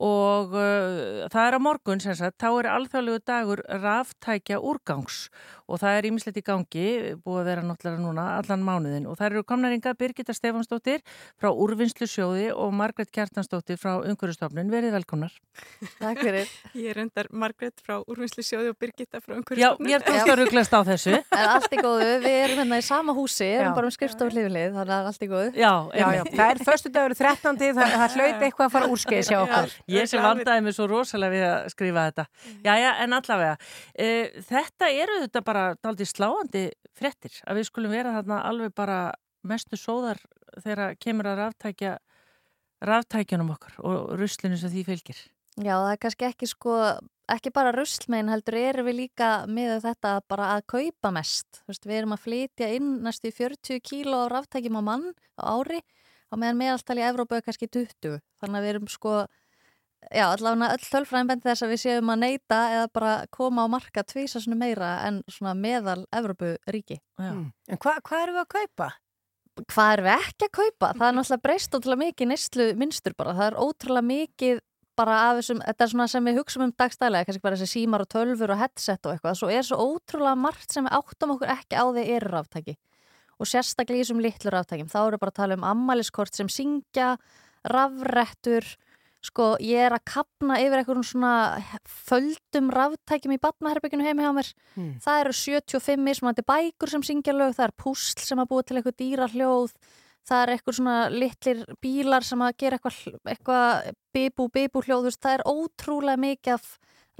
Og uh, það er á morgun sem sagt, þá er alþjóðlegu dagur ráftækja úrgangs og það er ímislegt í gangi, búið að vera náttúrulega núna allan mánuðin og það eru komnaringa Birgitta Stefansdóttir frá Úrvinnslu sjóði og Margret Kjartansdóttir frá Ungurustofnun, verið velkomnar. Takk fyrir. Ég er undar Margret frá Úrvinnslu sjóði og Birgitta frá Já, Umhverfisstofnun. mér tókst að rugglast á þessu. En allt í góðu, við erum hérna í sama húsi, erum bara um skrifstofu hliflið, þannig að allt í góðu. Já, Já, já, það er förstu dagur 13. Það, það hlaut eitthvað að fara úrskeiðis bara daldi sláandi fréttir að við skulum vera þarna alveg bara mestu sóðar þegar kemur að ráftækja ráftækjunum okkar og ruslinu sem því fylgir. Já, það er kannski ekki sko, ekki bara ruslmein heldur erum við líka með þetta bara að kaupa mest. Þú veist, við erum að flytja inn næstu í 40 kíló ráftækjum á mann á ári og meðan meðaltali í Evrópu er kannski 20. Þannig að við erum sko, já, allavega öll tölfræðin bendi þess að við séum að neyta eða bara koma á marka tvísa svona meira en svona meðal Evrópu ríki. Já. En hva, hvað erum við að kaupa? hvað er við ekki að kaupa? Það er náttúrulega breyst ótrúlega mikið neyslu minnstur bara. Það er ótrúlega mikið bara af þessum, þetta er svona sem við hugsaum um dagstælega, kannski bara þessi símar og tölfur og headset og eitthvað, svo er svo ótrúlega margt sem við áttum okkur ekki á því eru ráftæki og sérstaklega í þessum litlu ráftækjum, þá eru bara að tala um ammæliskort sem syngja, rafrettur sko, ég er að kapna yfir einhverjum svona földum ráftækjum í batnaherbygginu heimi hjá mér. Hmm. það eru 75 mismunandi bækur sem syngja lög, það er púsl sem að búa til eitthvað dýra hljóð það er eitthvað svona litlir bílar sem að gera eitthvað, eitthvað bibu, bibu hljóð, það er ótrúlega mikið af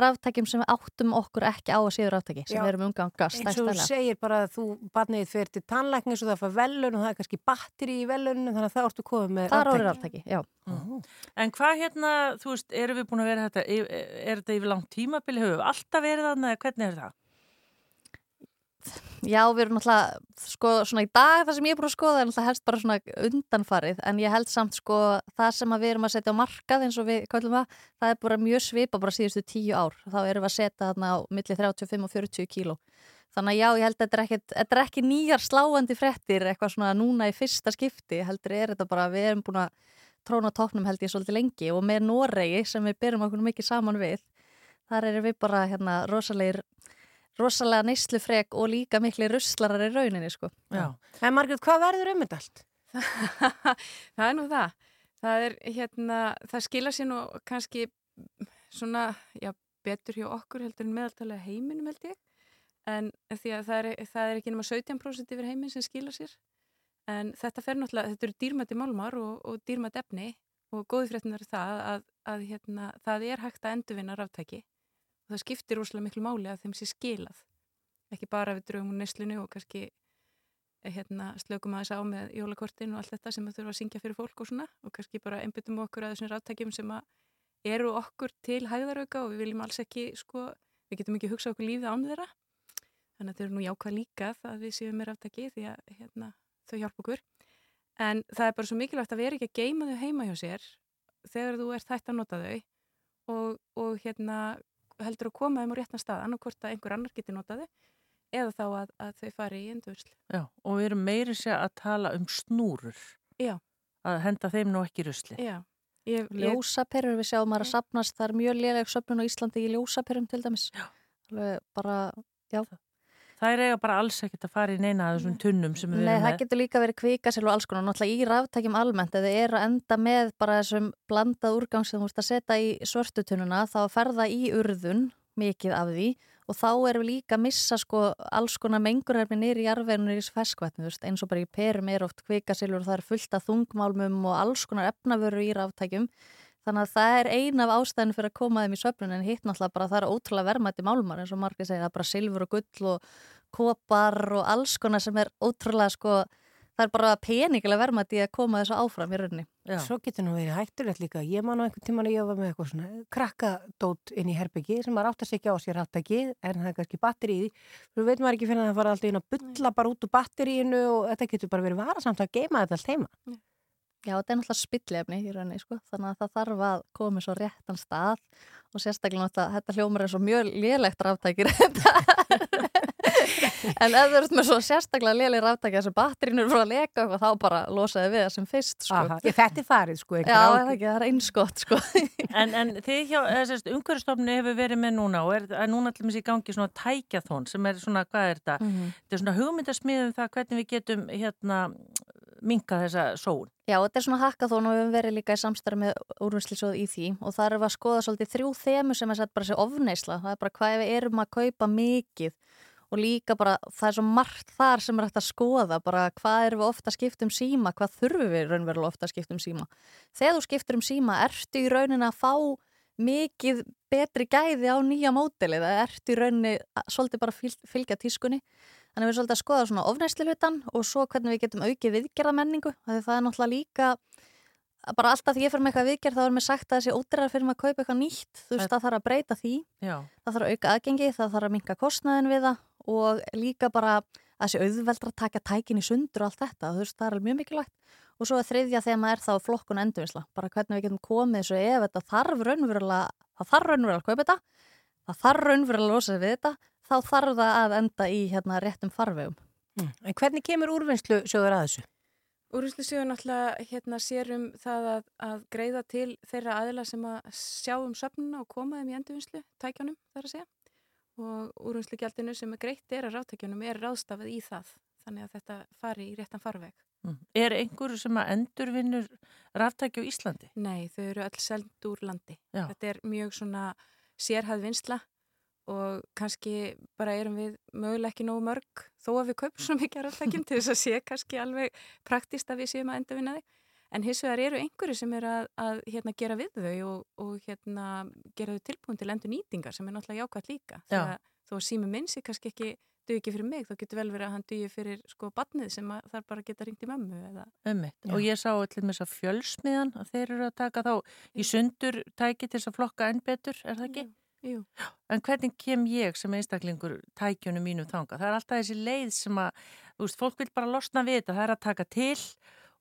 ráftækjum sem við áttum okkur ekki á að séu ráftæki, sem Já. við erum umgangast eins og þú segir bara að þú barnið fyrir til tannlæknis og það fær velun og það er kannski batteri í velunum þannig að það ortu komið með er raftæki. ráftæki, já. En hvað hérna, þú veist, erum við búin að vera þetta, er, er þetta yfir langt tímabili, höfum við alltaf verið þarna, eða hvernig er það? Já, við erum náttúrulega, sko, svona í dag það sem ég er búin að skoða er náttúrulega helst bara svona undanfarið, en ég held samt sko það sem við erum að setja á markað eins og við kallum það, það er bara mjög svipa bara síðustu tíu ár, þá erum við að setja þarna á milli 35 og 40 kíló. Þannig að já, ég held að þetta er ekki, þetta er ekki nýjar sláandi frettir, eitthvað svona núna í fyrsta skipti, heldur er þetta bara við erum búin að tróna tóknum held ég svolítið lengi og með Noregi sem við byrjum okkur mikið saman við þar erum við bara hérna rosalegir rosalega neyslufrek og líka miklu ruslarar í rauninni sko. Já. En Margrét, hvað verður um þetta allt? það er nú það. Það er hérna, það skila sér nú kannski svona, já, betur hjá okkur heldur en meðaltalega heiminum held ég. En því að það er, það er ekki nema 17% yfir heiminn sem skila sér. En þetta fer náttúrulega, þetta eru dýrmætti málmar og, og dýrmætti efni og góði fréttin er það að, að hérna, það er hægt að endurvinna ráftæki og það skiptir rosalega miklu máli að þeim sé skilað. Ekki bara við drögum úr neslinu og kannski hérna, slökum aðeins á með jólakortin og allt þetta sem þurfa að syngja fyrir fólk og svona og kannski bara einbyttum okkur að þessum ráttækjum sem eru okkur til hæðarauka og við viljum alls ekki sko, við getum ekki hugsað okkur lífið án þeirra þannig að þau eru nú jákvæð líka það við séum með ráttæki því að hérna, þau hjálpa okkur en það er bara svo mikilvægt að vera ekki að geima þau heima hjá sér þegar þú ert hægt að nota þau og, og hérna heldur að koma þeim á réttan stað annarkvort að einhver annar geti notað þau eða þá að, að þau fari í endurvörslu. Já, og við erum meiri sér að tala um snúrur. Já. Að henda þeim nú ekki í rusli. Já. Ég, Ljósaperur, við sjáum að sapnast, það er mjög léleg söpnun á Íslandi í ljósaperum til dæmis. Já. Alveg bara, já. Það er eiga bara alls ekkert að fara í neina af þessum tunnum sem við Nei, erum það getur líka verið kvikasel og alls konar. Náttúrulega í ráftækjum almennt, eða er að enda með bara þessum blandað úrgang sem þú veist að setja í svörtutununa, þá ferða í urðun mikið af því og þá erum við líka að missa sko alls konar mengurhermi nýri í jarðveginu nýri veist, eins og bara í perum er oft kvikasilur og það er fullt af þungmálmum og alls konar efnavöru í ráftækjum þannig að það er ein af ástæðinu fyrir að koma þeim í söfnun en hitt náttúrulega bara það er ótrúlega verðmætti málmar eins og margir segja, það er bara silfur og gull og kopar og alls konar sem er ótrúlega sko, það er bara peningilega verðmætti að koma þessu áfram í rauninni. Svo getur nú verið hættulegt líka. Ég man á einhvern tíman að ég var með eitthvað svona krakkadót inn í herbyggi sem maður átt að segja á sér ráttæki en það er kannski batteri í því. Þú veit maður ekki fyrir að það fara alltaf inn að bulla bara út úr batteríinu og þetta getur bara verið varasamt að geima þetta allt heima. Já, þetta er náttúrulega spillefni í rauninni, sko, þannig að það þarf að koma svo réttan stað og sérstaklega náttúrulega, þetta hljómar er svo mjög lélegt ráftækir en ef þú ert með svo sérstaklega léleg ráftækir þessu batterinu er frá að leka eitthvað, þá bara losaði við það sem fyrst, sko. Aha, ég, þetta er farið, sko. Já, það, ekki, það er einskott, sko. en, en þið hjá, umhverfstofni hefur verið með núna og er, er núna allir í gangi svona tækjathón sem er svona, hvað er þetta? Mm -hmm. Þetta er svona hugmyndasmiðum það hvernig við getum hérna minka þessa sól. Já, þetta er svona hackathon og við höfum verið líka í samstarfi með úrvinnslisjóð í því og það er að skoða svolítið þrjú þemu sem er sett bara sér ofneisla. Það er bara hvað við erum að kaupa mikið og líka bara það er svo margt þar sem er hægt að skoða bara hvað erum við ofta að skipta um síma, hvað þurfum við raunverulega ofta að skipta um síma. Þegar þú skiptur um síma, ertu í rauninni að fá mikið betri gæði á nýja mótili, það ertu í rauninni svolítið bara fylgja tískunni Þannig við erum svolítið að skoða svona ofnæsli hlutan og svo hvernig við getum aukið viðgerða menningu. Það er náttúrulega líka, bara alltaf því ég fyrir með eitthvað viðgerð þá er mér sagt að þessi ódrerar fyrir maður að kaupa eitthvað nýtt. Þú veist, það þarf að breyta því, Já. það þarf að auka aðgengi, það þarf að minka kostnaðin við það og líka bara að þessi auðveldra taka tækin í sundur og allt þetta. Þú veist, það er mjög mikilvægt. Og svo þriðja maður er þá flokkun endurvinsla. Bara hvernig við getum komið þessu ef þetta þarf raunverulega, það þarf raunverulega að kaupa þetta, það þarf raunverulega að losa við þetta þá þarf það að enda í hérna réttum farvegum. Mm. En hvernig kemur úrvinnslu sjóður að þessu? Úrvinnslusjóður náttúrulega hérna sér um það að, að greiða til þeirra aðila sem að sjá um söfnuna og koma þeim í endurvinnslu, tækjónum þar að segja. Og úrvinnslugjaldinu sem er greitt er að ráttækjónum er ráðstafað í það. Þannig að þetta fari í réttan farveg. Mm. Er einhver sem að endurvinnur ráttæki á Íslandi? Nei, þau eru öll seld úr landi. Já. Þetta er mjög svona sérhæð vinsla og kannski bara erum við mögulega ekki nógu mörg þó að við kaupum svo mikið ráttækjum til þess að sé kannski alveg praktist að við séum að endurvinna þig. En hins vegar eru einhverju sem er að, að hérna, gera við þau og, og hérna, gera þau tilbúin til endur nýtingar sem er náttúrulega jákvæmt líka. Já. Þegar þó að sími minn sé kannski ekki duði ekki fyrir mig, þá getur vel verið að hann duði fyrir sko badnið sem þar bara geta ringt í mömmu eða Ömmit. Já. Og ég sá allir með þess að fjölsmiðan að þeir eru að taka þá í sundur tæki til þess að flokka enn betur, er það ekki? Jú. En hvernig kem ég sem einstaklingur tækjunum mínum þanga? Það er alltaf þessi leið sem að, þú veist, fólk vil bara losna við þetta, það er að taka til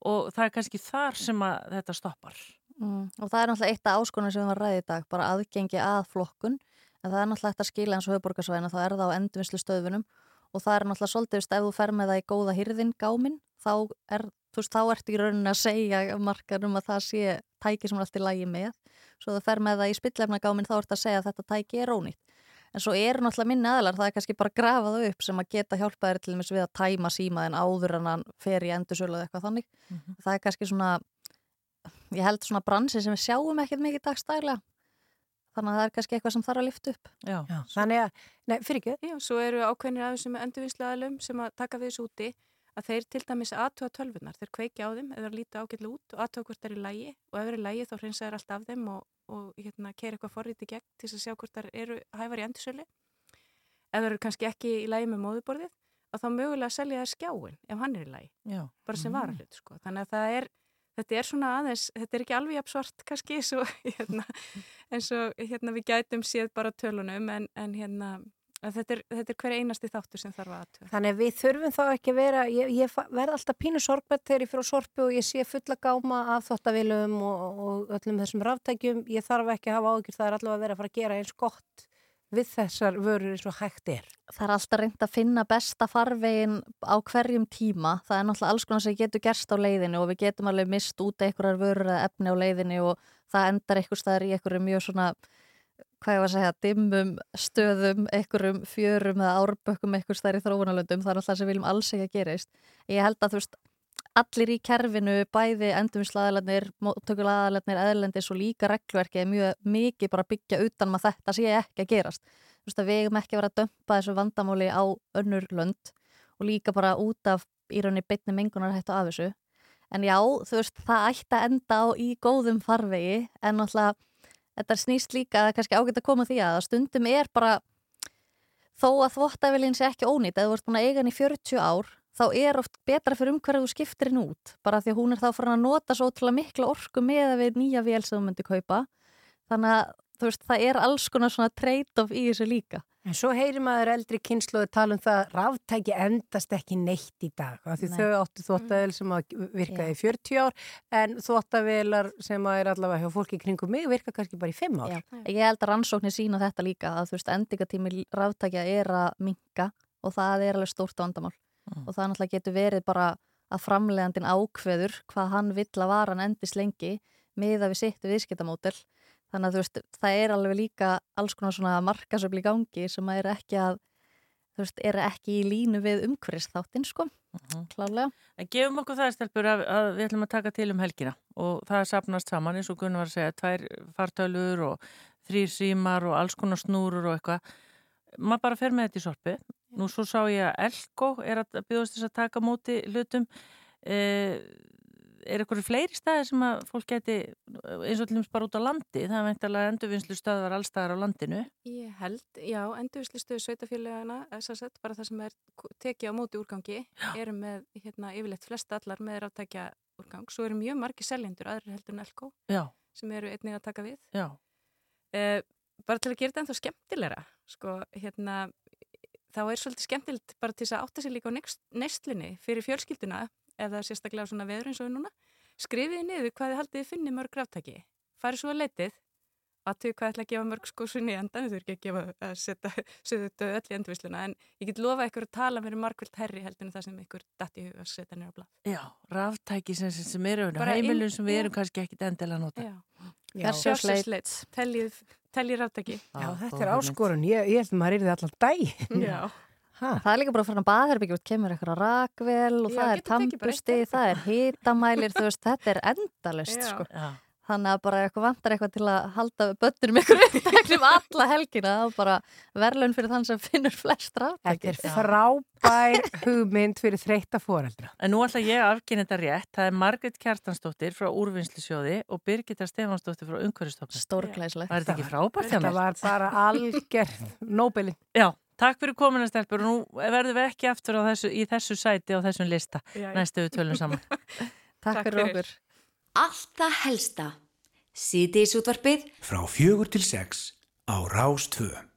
og það er kannski þar sem að þetta stoppar. Mm. Og það er náttúrulega eitt af áskonum sem við varum ræðið í dag, bara aðgengi að flokkun, en það er náttúrulega eftir að skila eins og höfuborgarsvæðina, þá er það á endurvinnslu stöðunum og það er náttúrulega svolítið, ef þú fer með það í góða hýrðin gáminn, þá er, þú veist, þá ertu í rauninni að segja markarum að það sé tæki sem er alltaf í lægi með, svo þú fer með það í spillefna gáminn, þá ertu að segja að þetta tæki er ónýtt. En svo eru náttúrulega minni aðlar, það er kannski bara að grafa það upp sem að geta hjálpa þér til dæmis við að tæma símaðin áður en hann fer í endursölu eða eitthvað þannig. Það er kannski svona, ég held svona bransi sem við sjáum ekkert mikið dagstælega. Þannig að það er kannski eitthvað sem þarf að lifta upp. Já. Já, þannig að, nei, fyrir ekki. Já, svo eru ákveðnir af þessum endurvinnsluaðlum sem að taka við þessu úti að þeir til dæmis aðtuga tölvunar, þeir kveiki á þeim eða líta ágætlega út og aðtuga hvort það er í lægi og ef það er í lægi þá hreinsa þeir allt af þeim og, og hérna keira eitthvað forrið í gegn til að sjá hvort það eru hæfar í endursölu. Ef það eru kannski ekki í lægi með móðuborðið að þá mögulega selja þær skjáin ef hann er í lægi, Já. bara sem Mm. varahlut sko. Þannig að það er, þetta er svona aðeins, þetta er ekki alveg jafn svart kannski eins og hérna, hérna við gætum séð bara tölunum en, en hérna þetta er, þetta er hver einasti þáttur sem þarf að aðtöða. Þannig að við þurfum þá ekki að vera, ég, ég verð alltaf pínu sorgbett þegar ég fyrir á sorpu og ég sé fulla gáma af þottavilum og, og öllum þessum ráftækjum. Ég þarf ekki að hafa ágjur, það er allavega að vera að fara að gera eins gott við þessar vörur eins og hægt er. Það er alltaf reynd að finna besta farvegin á hverjum tíma. Það er náttúrulega alls konar sem getur gerst á leiðinu og við getum alveg mist út einhverjar vörur eða efni á leiðinu og það endar einhver staðar í einhverju mjög svona, hvað ég var að segja, dimmum stöðum, einhverjum fjörum eða árbökkum einhver staðar í þróunalöndum. Það er alltaf sem við viljum alls ekki að gerist. Ég held að þú veist, allir í kerfinu, bæði endurvinslaðalarnir, móttökulaðalarnir, eðlendis og líka regluverki er mjög mikið bara byggja utan maður þetta sé ekki að gerast. Þú veist að við eigum ekki vera að dömpa þessu vandamáli á önnur lönd og líka bara út af í rauninni bytni mengunar hættu af þessu. En já, þú veist, það ætti að enda á í góðum farvegi en náttúrulega þetta snýst líka að það er kannski ágætt að koma að því að stundum er bara þó að þvottæfilin sé ekki ónýtt eða þú ert búin að eiga hann í 40 ár þá er oft betra fyrir umhverju þú skiptir henn út bara því að hún er þá fyrir að nota svo ótrúlega mikla orku með að við nýja vél sem þú myndi kaupa. Þannig að þú veist, það er alls konar svona trade-off í þessu líka. En svo heyrir maður eldri kynsluði tala um það ráftæki endast ekki neitt í dag. Af því Nei. þau áttu þvóttavél sem að virka í 40 ár en þvóttavélar sem að er allavega hjá fólki kringum mig virka kannski bara í 5 ár. Já. Ég held að rannsóknir sína þetta líka að þú veist, endingatími ráftækja er að minka og það er alveg stórt vandamál. Og það náttúrulega getur verið bara að framlegandin ákveður hvað hann vill að varan endist lengi miða við sitt viðskiptamótel þannig að þú veist, það er alveg líka alls konar svona markasöfli í gangi sem er ekki að þú veist, er ekki í línu við umhverfist þáttinn sko, klálega En gefum okkur það stelpur að, að við ætlum að taka til um helgina og það sapnast saman eins og Gunnar var að segja, tvær fartölur og þrýr símar og alls konar snúrur og eitthvað. Maður bara fer með þetta í sorpi. Nú svo sá ég að Elko er að bjóðast þess að taka móti hlutum. Eh, er eitthvað fleiri staðir sem að fólk geti eins og dæmis bara út á landi það er veintalega endurvinnslu stöðvar allstaðar á landinu. Ég held, já, endurvislistöðu sveitafélagana, SSZ, bara það sem er tekið á móti úrgangi, eru með hérna, yfirleitt flest allar með ráttækja úrgang. Svo eru mjög margi seljendur, aðrir heldur en Elko, Já, sem eru einnig að taka við. já, Eh, bara til að gera þetta ennþá skemmtilegra, sko, hérna, þá er svolítið skemmtilegt bara til þess að átta sig líka á neyslinni fyrir fjölskylduna, ef það er sérstaklega svona veður eins og núna, skrifiði niður hvað þið haldið þið finni mörg ráttæki, farið svo að leitið, aðtöku hvað ætla að gefa mörg skósunni í endan, þú er ekki að gefa að setja söðu döð öll í endurvisluna en ég get lofa ykkur að tala mér margvöld herri heldur en það sem ykkur datt í huga að setja nýra blað. Já, ráftæki sem, sem eru heimilum sem við já. erum kannski ekkit endilega að nota. Já. Fjársjóðsleit. Teljið, teljið ráftæki. Já, þetta er áskorun. Ég, ég held að maður er þið allan dag. Já. Það er líka bara frá baðherbyggjum, út kemur eitthvað rakvel og Já, það er tampusti, það er hitamælir, þú veist, þetta er endalust, sko. Þannig að bara eitthvað vantar eitthvað til að halda böttunum ykkur upptæknum alla helgina og bara verðlun fyrir þann sem finnur flest ráttæki. Þetta er frábær hugmynd fyrir þreytta foreldra. En nú ætla ég að afkynna þetta rétt. Það er Margret Kjartansdóttir frá Úrvinnslusjóði og Birgitta Stefansdóttir frá Umhverfistofnun. Stórglæslegt. Það er þetta ekki frábært hjá Þetta mér? var bara algjör Nobelin. Já, takk fyrir komuna stelpur og nú verðum við ekki aftur þessu, í þessu sæti og þessum lista Já, já. næstu við tölum saman. Takk, fyrir okkur. Allt það helsta. Síðdeis útvarpið Frá fjögur til sex á Rástvö.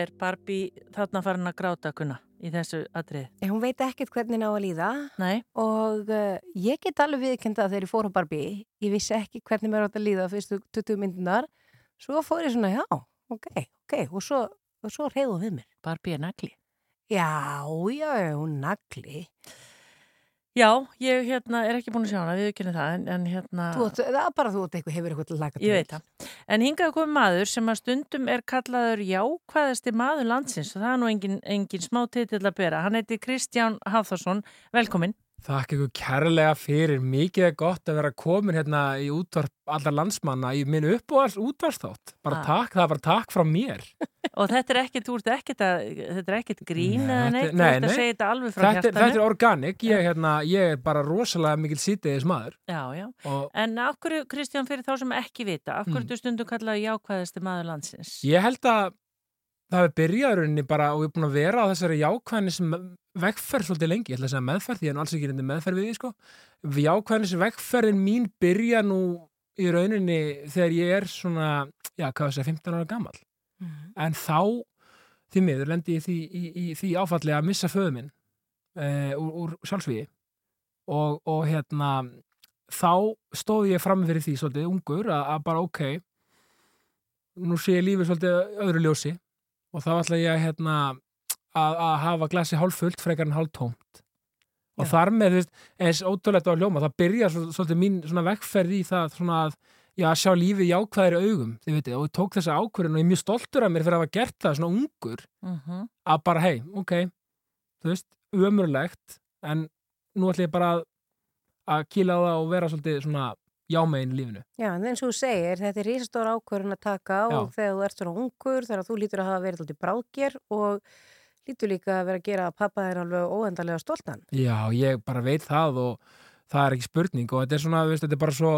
Er Barbie þarna farin að gráta kunna í þessu atrið? Hún veit ekkert hvernig ná að líða Nei. og uh, ég get alveg viðkenda þegar ég fór á Barbie, ég vissi ekki hvernig mér átt að líða fyrstu 20 myndunar, svo fór ég svona, já, ok, ok, og svo, og svo reyðu við mér. Barbie er nagli. Já, já, hún nagli. Já, ég hérna, er ekki búin að sjá hana, við kynum það, en, en hérna... Þú, átt- bara þú eitthvað, hefur eitthvað til að laga til. Ég veit það. En hingað komið maður sem að stundum er kallaður jákvæðasti maður landsins og það er nú engin, engin smá titill að bera. Hann heiti Kristján Hafþórsson. Velkomin. Þakka ykkur kærlega fyrir. Mikið er gott að vera komin hérna í útvarp allar landsmanna í minn uppáhals útvarsþátt. Bara Ah. takk, það bara takk frá mér. Og þetta er ekkert, þú ert ekkert að, þetta er ekkert grín eða Þetta- neitt, þú ert að segja þetta alveg frá Þetta, er- hjartanu. þetta er organic. Ég, hérna, ég er bara rosalega mikil sítiðis maður. Já, já. Og En af hverju, Kristján, fyrir þá sem ekki vita, af hverju Mm. þú stundum kallaður jákvæðasti maður landsins? ég held að það hefur byrjað rauninni bara og ég er búin að vera á þessari jákvæðnis vegferð svolítið lengi. Ég ætla að segja meðferð, því ég er alls ekki reyndi meðferð við því, sko. Jákvæðnis vegferðin mín byrja nú í rauninni þegar ég er svona, já, hvað sé, 15 ára gammal. En þá, því miður, lendi ég því, í, í, því áfalli að missa föðu minn e, úr, úr sjálfsvíði og, og hérna, þá stóð ég fram fyrir því svolítið ungur að, að bara ok, nú sé ég lífið svolítið öðru ljósi og þá ætla ég hérna, að, að hafa glasi hálffullt frekar en hálftómt og þar með, eins ótrúlegt á að ljóma, það byrja svol- svolítið mín svona vegferð í það svona að já, sjá lífið jákvæðir augum, þið veitir, og ég tók þessa ákvörðin og ég er mjög stoltur af mér fyrir að hafa gert það svona ungur, Mhm. að bara, hei, ok, þú veist, umurlegt, en nú ætla ég bara að, að kýla á það og vera svolítið svona jámegin lífinu. Já, en eins og þú segir, þetta er risastór ákvörðun að taka og þegar þú ert svona ungur, þegar þú lítur að hafa verið alltaf bráðger og lítur líka að vera að gera pappa þér alveg óendarlega stoltan. Já, ég bara veit það og það er ekki spurning og þetta er svona, þú veist, þetta er bara svo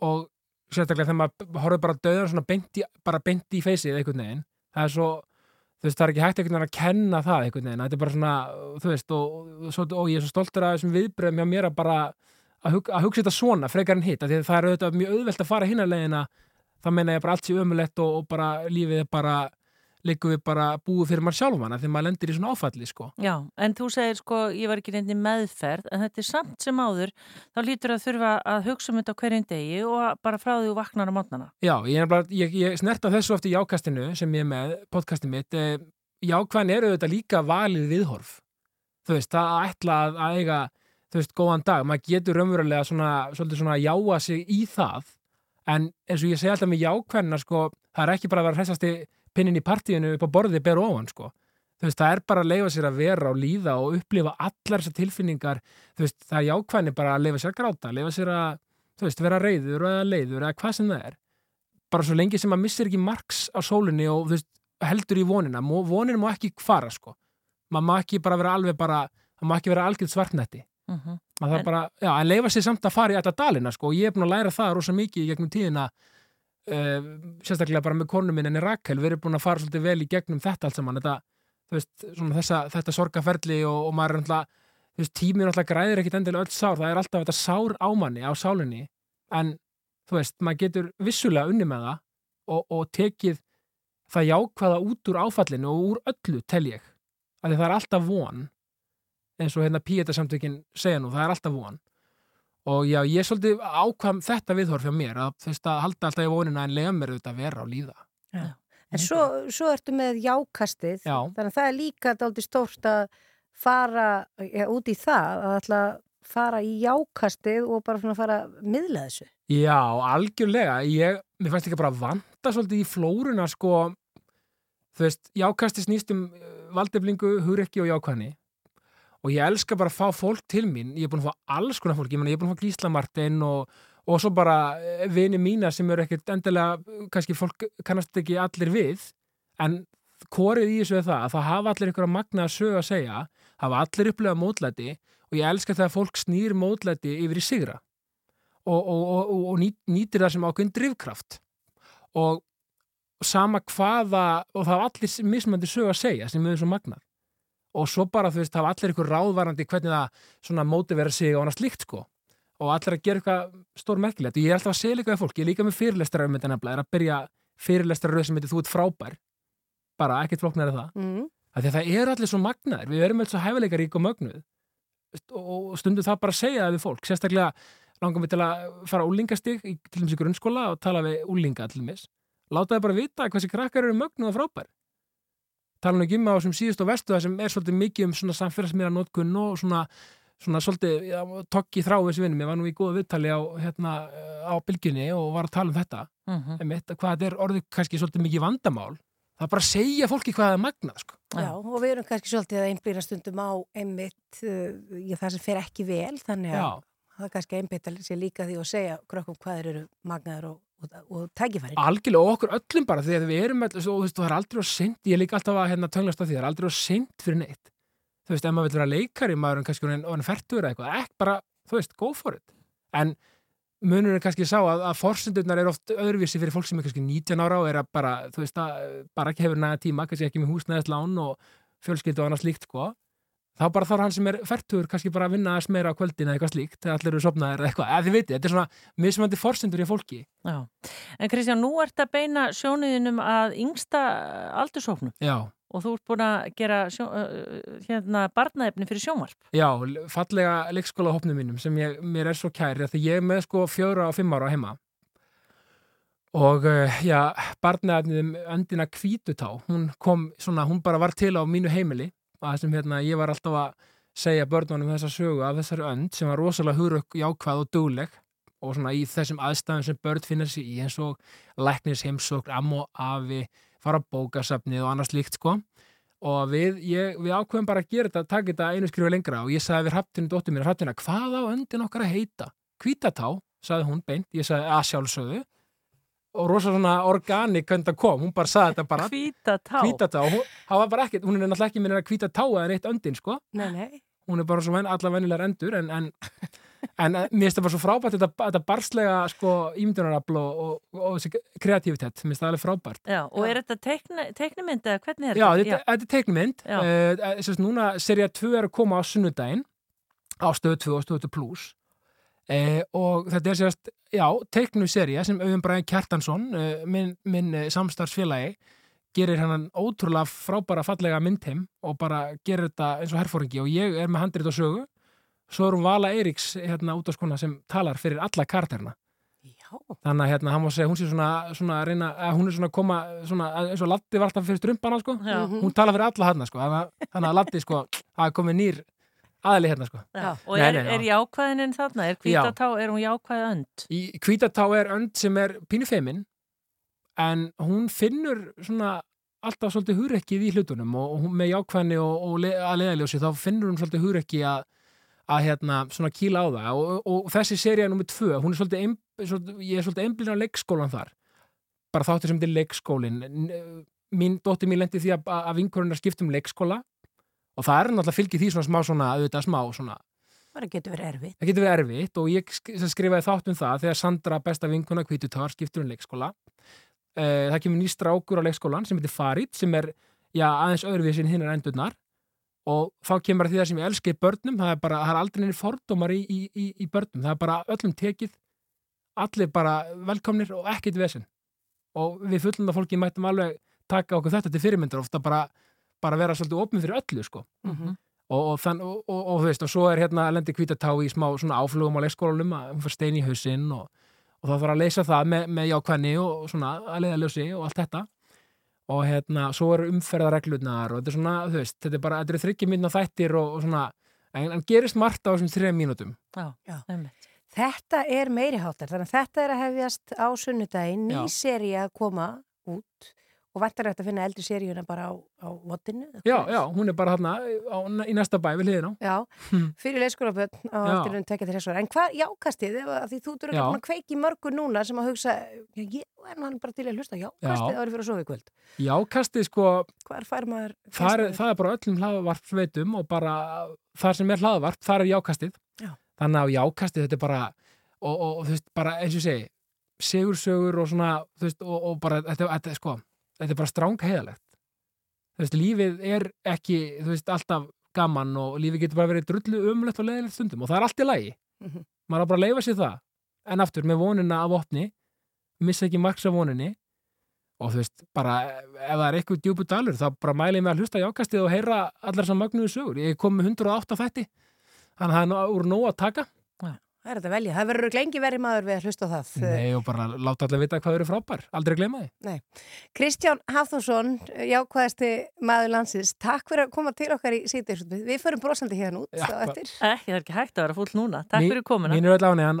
og sérstaklega þegar maður horfður bara döðan svona beint í, bara beint í feysið einhvern veginn, það er svo þú veist, það er ekki hægt einhvern veginn að kenna það einhvern veginn, þetta er bara svona, þú veist og, og, svo- og ég er svo stoltur af þessum viðbröðum hjá mér að bara að, hug, að hugsa þetta svona frekar en hitt, að það er auðvitað mjög auðvelt að fara hinna leiðina, það meina ég bara allt sé ömulegt og, og bara lífið er bara liggur við bara búið fyrir maður sjálfan af því maður lendir í svona áfalli, sko Já, en þú segir sko, ég var ekki reyndi meðferð, en þetta er samt sem áður, þá lítur að þurfa að hugsa um þetta hverjum degi og að bara frá því og vaknar á mótnana. Já, ég, bara, ég, ég snert á þessu eftir jákastinu sem ég er með, podcastið mitt eh, jákvæðin eru þetta líka valið viðhorf þú veist, það að ætla að, að eiga þú veist, góðan dag, maður getur raunverulega svona, svolítið svona jáa sig í það. En eins og ég segi alltaf með jákvæðina sko, það er ekki bara að vera hressasti pinnin í partíinu upp á borðið ber ofan sko. Þú veist, það er bara að leifa sér að vera og líða og upplifa allar þessar tilfinningar. Þú veist, það er jákvæðni bara að leifa sér að gráta leifa sér að, þú veist, vera reyður eða leiður eða hvað sem það er. Bara svo lengi sem maður missir ekki marks á sólinni og veist, heldur í vonina. Vonin má ekki fara sko. Maður má ekki bara vera alveg bara það má ekki vera algjörð svartnætti Mhm. maður þarf En- bara, já, en leifa sér samt að fara í alla dalina sko. Og ég er búin að læra það rosa mikið í gegnum tíðina uh, sérstaklega bara með konu minn enni Rakel, við erum búin að fara svolítið vel í gegnum þetta allt saman, þetta, veist, svona þessa, þetta sorgaferli og, og maður er þú veist, tíminn náttúrulega græðir ekkit endilega öll sár, það er alltaf þetta sár á manni á sálinni, en þú veist, maður getur vissulega unni með það og, og tekið það jákvæða út úr áfallinu og úr öllu tel ég, því það er alltaf von eins og hérna Píeta samtökin segja nú, það er alltaf von og já, ég er svolítið ákvæm þetta viðhorf hjá mér að þú veist að halda alltaf í vonina en lega mér auðvitað að vera og líða En svo, svo ertu með jákastið, Já. þannig að það er líka dálítið stórt að fara ja, út í það, að að fara í jákastið og bara svona fara að miðla þessu. Já, algjörlega. Ég, mér fannst ekki bara að vanta svolítið í flóruna, sko, þú veist, jákasti snýst um uh, valdeflingu, hugrekki og jákvæðni. Og ég elska bara að fá fólk til mín. Ég er búin að fá alls konar fólk, ég, meni, ég er búin að fá Gísla Martin og, og svo bara eh, vini mína sem eru ekkert endilega kannski fólk kannast ekki allir við. En korið í þessu er það að það hafa allir ykkur að magna að sögu að segja hafa allir upplegað mótlæti og ég elska þegar fólk snýr mótlæti yfir í sigra og, og, og, og, og nýt, nýtir það sem ákveðin drifkraft. Og sama hvaða og það hafa allir mismandi sögu að segja sem er svo magnað og svo bara þú veist, hafa allir ykkur ráðvarandi hvernig það svona mótivera sig og annað slíkt sko. Og allir að gera eitthvað stór merkilegt og ég er alltaf að segja líka við fólk, ég er líka með fyrirlestra um þetta nefnilega, er að byrja fyrirlestra röð sem heitir þú ert frábær. Bara ekkert flóknar það. Mm. af því að það eru allir svo magnaðir, við erum alls svo hæfileika rík og mögnuð. Og stundum það bara að segja það við fólk, sérstaklega langar við til að fara úlingastig til dæmis í grunnskóla og tala við úlinga til dæmis, láta það bara vita hversi krakkar eru mögnuð og frábær tala ekki um á þessum síðust og vestu það sem er svolítið mikið um svona samfélagsmiðra nótkunn og svona, svona svolítið já, tokki þrá þessi vinnum, ég var nú í góða viðtali á, hérna, á bylginni og var að tala um þetta Mhm. einmitt, hvað þetta er orðið kannski svolítið mikið vandamál það er bara að segja fólki hvað það er magnað sko. Já, og við erum kannski svolítið að einblýra stundum á einmitt uh, það sem fer ekki vel, þannig að Já. það er kannski einbytta sér líka því að segja krökkum hvað þeir eru magnaður og, og, og tækifæri. algjörlega og okkur öllum bara því að við erum svo, þú veist, það er aldrei á seint ég líka alltaf að hérna, tönglast á því, það er aldrei á seint fyrir neitt. Þú veist, ef maður vil vera leikari maður er kannski orðinn fertur eða eitthvað ekki bara, þú veist, go for it. En munur er kannski sá að, að forsendurnar er oft öðruvísi fyrir fólk sem er kannski 19 ára og er að bara, þú veist, að bara ekki hefur næða tíma, kannski ekki með húsnæðislán og fjölskyldu og annað slíkt, sko þá bara þarf hann sem er fertur kannski bara að vinna aðeins meira á kvöldin eða eitthvað slíkt þegar allir eru sopnaðir eða eitthvað, eða þið veitir, þetta er svona mismandi forsendur í fólki Já. En Kristján, nú ert að beina sjónuðinum að yngsta aldursóknum Já. og þú ert búin að gera sjó, hérna, barnaefni fyrir sjónvarp. Já, fallega leikskóla hópnum mínum sem ég, mér er svo kæri því ég er með sko fjóra og fimm ára heima og já, barnaefnið öndina kvítutá, hún kom svona, hún bara var til á mínu heimili að sem hérna, ég var alltaf að segja börnunum þessa sögu af þessari önd sem var rosalega hugurökk, jákvæð og dugleg og svona í þessum aðstæðum sem börn finnir sig í eins og læknis heimsókn, am og afi fara bókasafnið og annars líkt sko og við, ég, við ákveðum bara að gera þetta, taka þetta einu skrifu lengra og ég sagði við hrapptinu dóttur mér, hrapptina, hvað á öndin okkar að heita? Hvítatá, sagði hún beint, ég sagði að sjálfsögðu og rosa svona organik hvernig það kom, hún bara sagði þetta bara. Hvítatá? Hvítatá, hún, það var bara ekkert, hún er náttúrulega ekki minna hvítatá eða neitt öndin sko. Nei, nei. hún er bara svo ven, alla venjulegar endur en, en, en eh, mér finnst það bara svo frábært þetta, þetta barslega sko ímyndunarafl og, og, og þessi kreativitet, mér finnst það alveg frábært. Já, og er þetta teikni, teiknimynd eða hvernig er Já, þetta? þetta, þetta er teiknumynd Já. uh, Sérst, núna serið 2 er að koma á sunnudaginn á stöðu 2 og stöðu 2 plus uh, og þetta er sérst já, teiknum serið sem Auðun Bræði Kjartansson uh, minn, minn uh, samstarfsfélagi gerir hann ótrúlega frábæra fallega myndheim og bara gerir þetta eins og herfóringi og ég er með handrið og sögu svo er hún Vala Eiríks hérna út á skona sem talar fyrir alla karterna þannig að hérna, hann má segja, hún sé svona, svona að reyna, að hún er svona að koma svona, eins og Latti var alltaf fyrir strumpana sko. Já. hún tala fyrir alla hérna sko. þannig að- að Latti sko, er komið nýr aðli hérna sko. Já, og Nei, er, nei, já. er jákvæðinin þarna? Er hvítatá, er hún jákvæð önd? í Hvítatá er önd sem er pínu feimin en hún finnur svona alltaf svolítið hugrekkið í hlutunum og, og hún með jákvæðni og, og le, að leðaljósi þá finnur hún svolítið hugrekki að að hérna svona kýla á það og, og, og þessi seria nummið tvö, hún er svolítið, ein, svolítið ég er svolítið einblinn á leikskólan þar bara þáttur sem þetta er leikskólin mín dóttir mín lendi því að, að vinkorunar skiptum leikskóla og það er náttúrulega fylgið því svona smá svona auðvitað smá svona Það getur verið erfitt. Það getur verið erfitt og ég skrifaði þátt um það þegar Sandra, besta vinkuna kvítutar, skiptur um leikskóla. Uh, það kemur ný strákur á leikskólan sem heitir Farid sem er já, aðeins öðruvísin hinn er endurnar og þá kemur að því það sem ég elska í börnum, það er bara, það er aldrei neina fordómar í, í, í, í börnum, það er bara öllum tekið, allir bara velkomnir og ekkert vesen. Og við fullunda fólki mættum alveg taka okkur þetta til fyrirmyndur, ofta bara, bara vera svolítið opnið fyrir öllu, sko. Mhm. og, og, þann, og, og, og þú veist, og svo er hérna lendi kvítatá í smá svona áflugum á leikskólanum að hún fyrir stein í hausinn og, og þá þarf að leysa það með, með jákvæðni og svona að leiða ljósi og allt þetta. Og hérna, svo eru umferðareglurnar og þetta er svona, þú veist, þetta er bara þetta eru þryggja mínuna þættir og, og svona en, en gerist margt á þessum þrejum mínútum. Já, Já. Þetta er meiri háttar, þannig að þetta er að hefjast á sunnudaginn, ný seri að koma út og vantar þetta að finna eldri seríuna bara á, á vodinu Já, já, hún er bara hérna í næsta bæ við hliðina á. Já, Hm. fyrir leikskólaböld á aldrinum tekja til þessu En hvað jákastið, því þú eru Já. búin að kveiki mörgur núna sem að hugsa, ég er hann bara til að hlusta jákastið Já. árið fyrir að sofa í kvöld Jákastið sko, maður það er, það er bara öllum hlaðvarpsveitum og bara það sem er hlaðvarp, það er jákastið. Já. Þannig að jákastið þetta er bara, og, og, og þú veist, bara eins og segi, segursögur og svona, þú veist, og, og bara, þetta, þetta, sko, þetta er bara stráng heiðalegt. Þú veist, lífið er ekki, þú veist, alltaf gaman og lífið getur bara verið drullu umlegt og leiðilegt stundum og það er allt í lagi. Mhm. Maður á bara að leifa sér það. En aftur, með vonina af opni, missa ekki margs af voninni og þú veist, bara ef það er eitthvað djúpu dalur, þá bara mæli ég mig að hlusta á jákastið og heyra allar sem magnuðu sögur. Ég kom með 108 þætti, þannig að það er úr nóg að taka. Það er þetta að velja, það verður lengi verið maður við að hlusta á það Nei, og bara láta allir vita hvað eru frábær. Aldrei gleyma því. Nei. Kristján Hafþórsson, jákvæðasti maður landsins, takk fyrir að koma til okkar í síðdeis. Við förum brosandi hérna út eftir. Ekki, það er ekki hægt að vera fúll núna. Takk Mín- fyrir komuna. Mín er öll á neðan,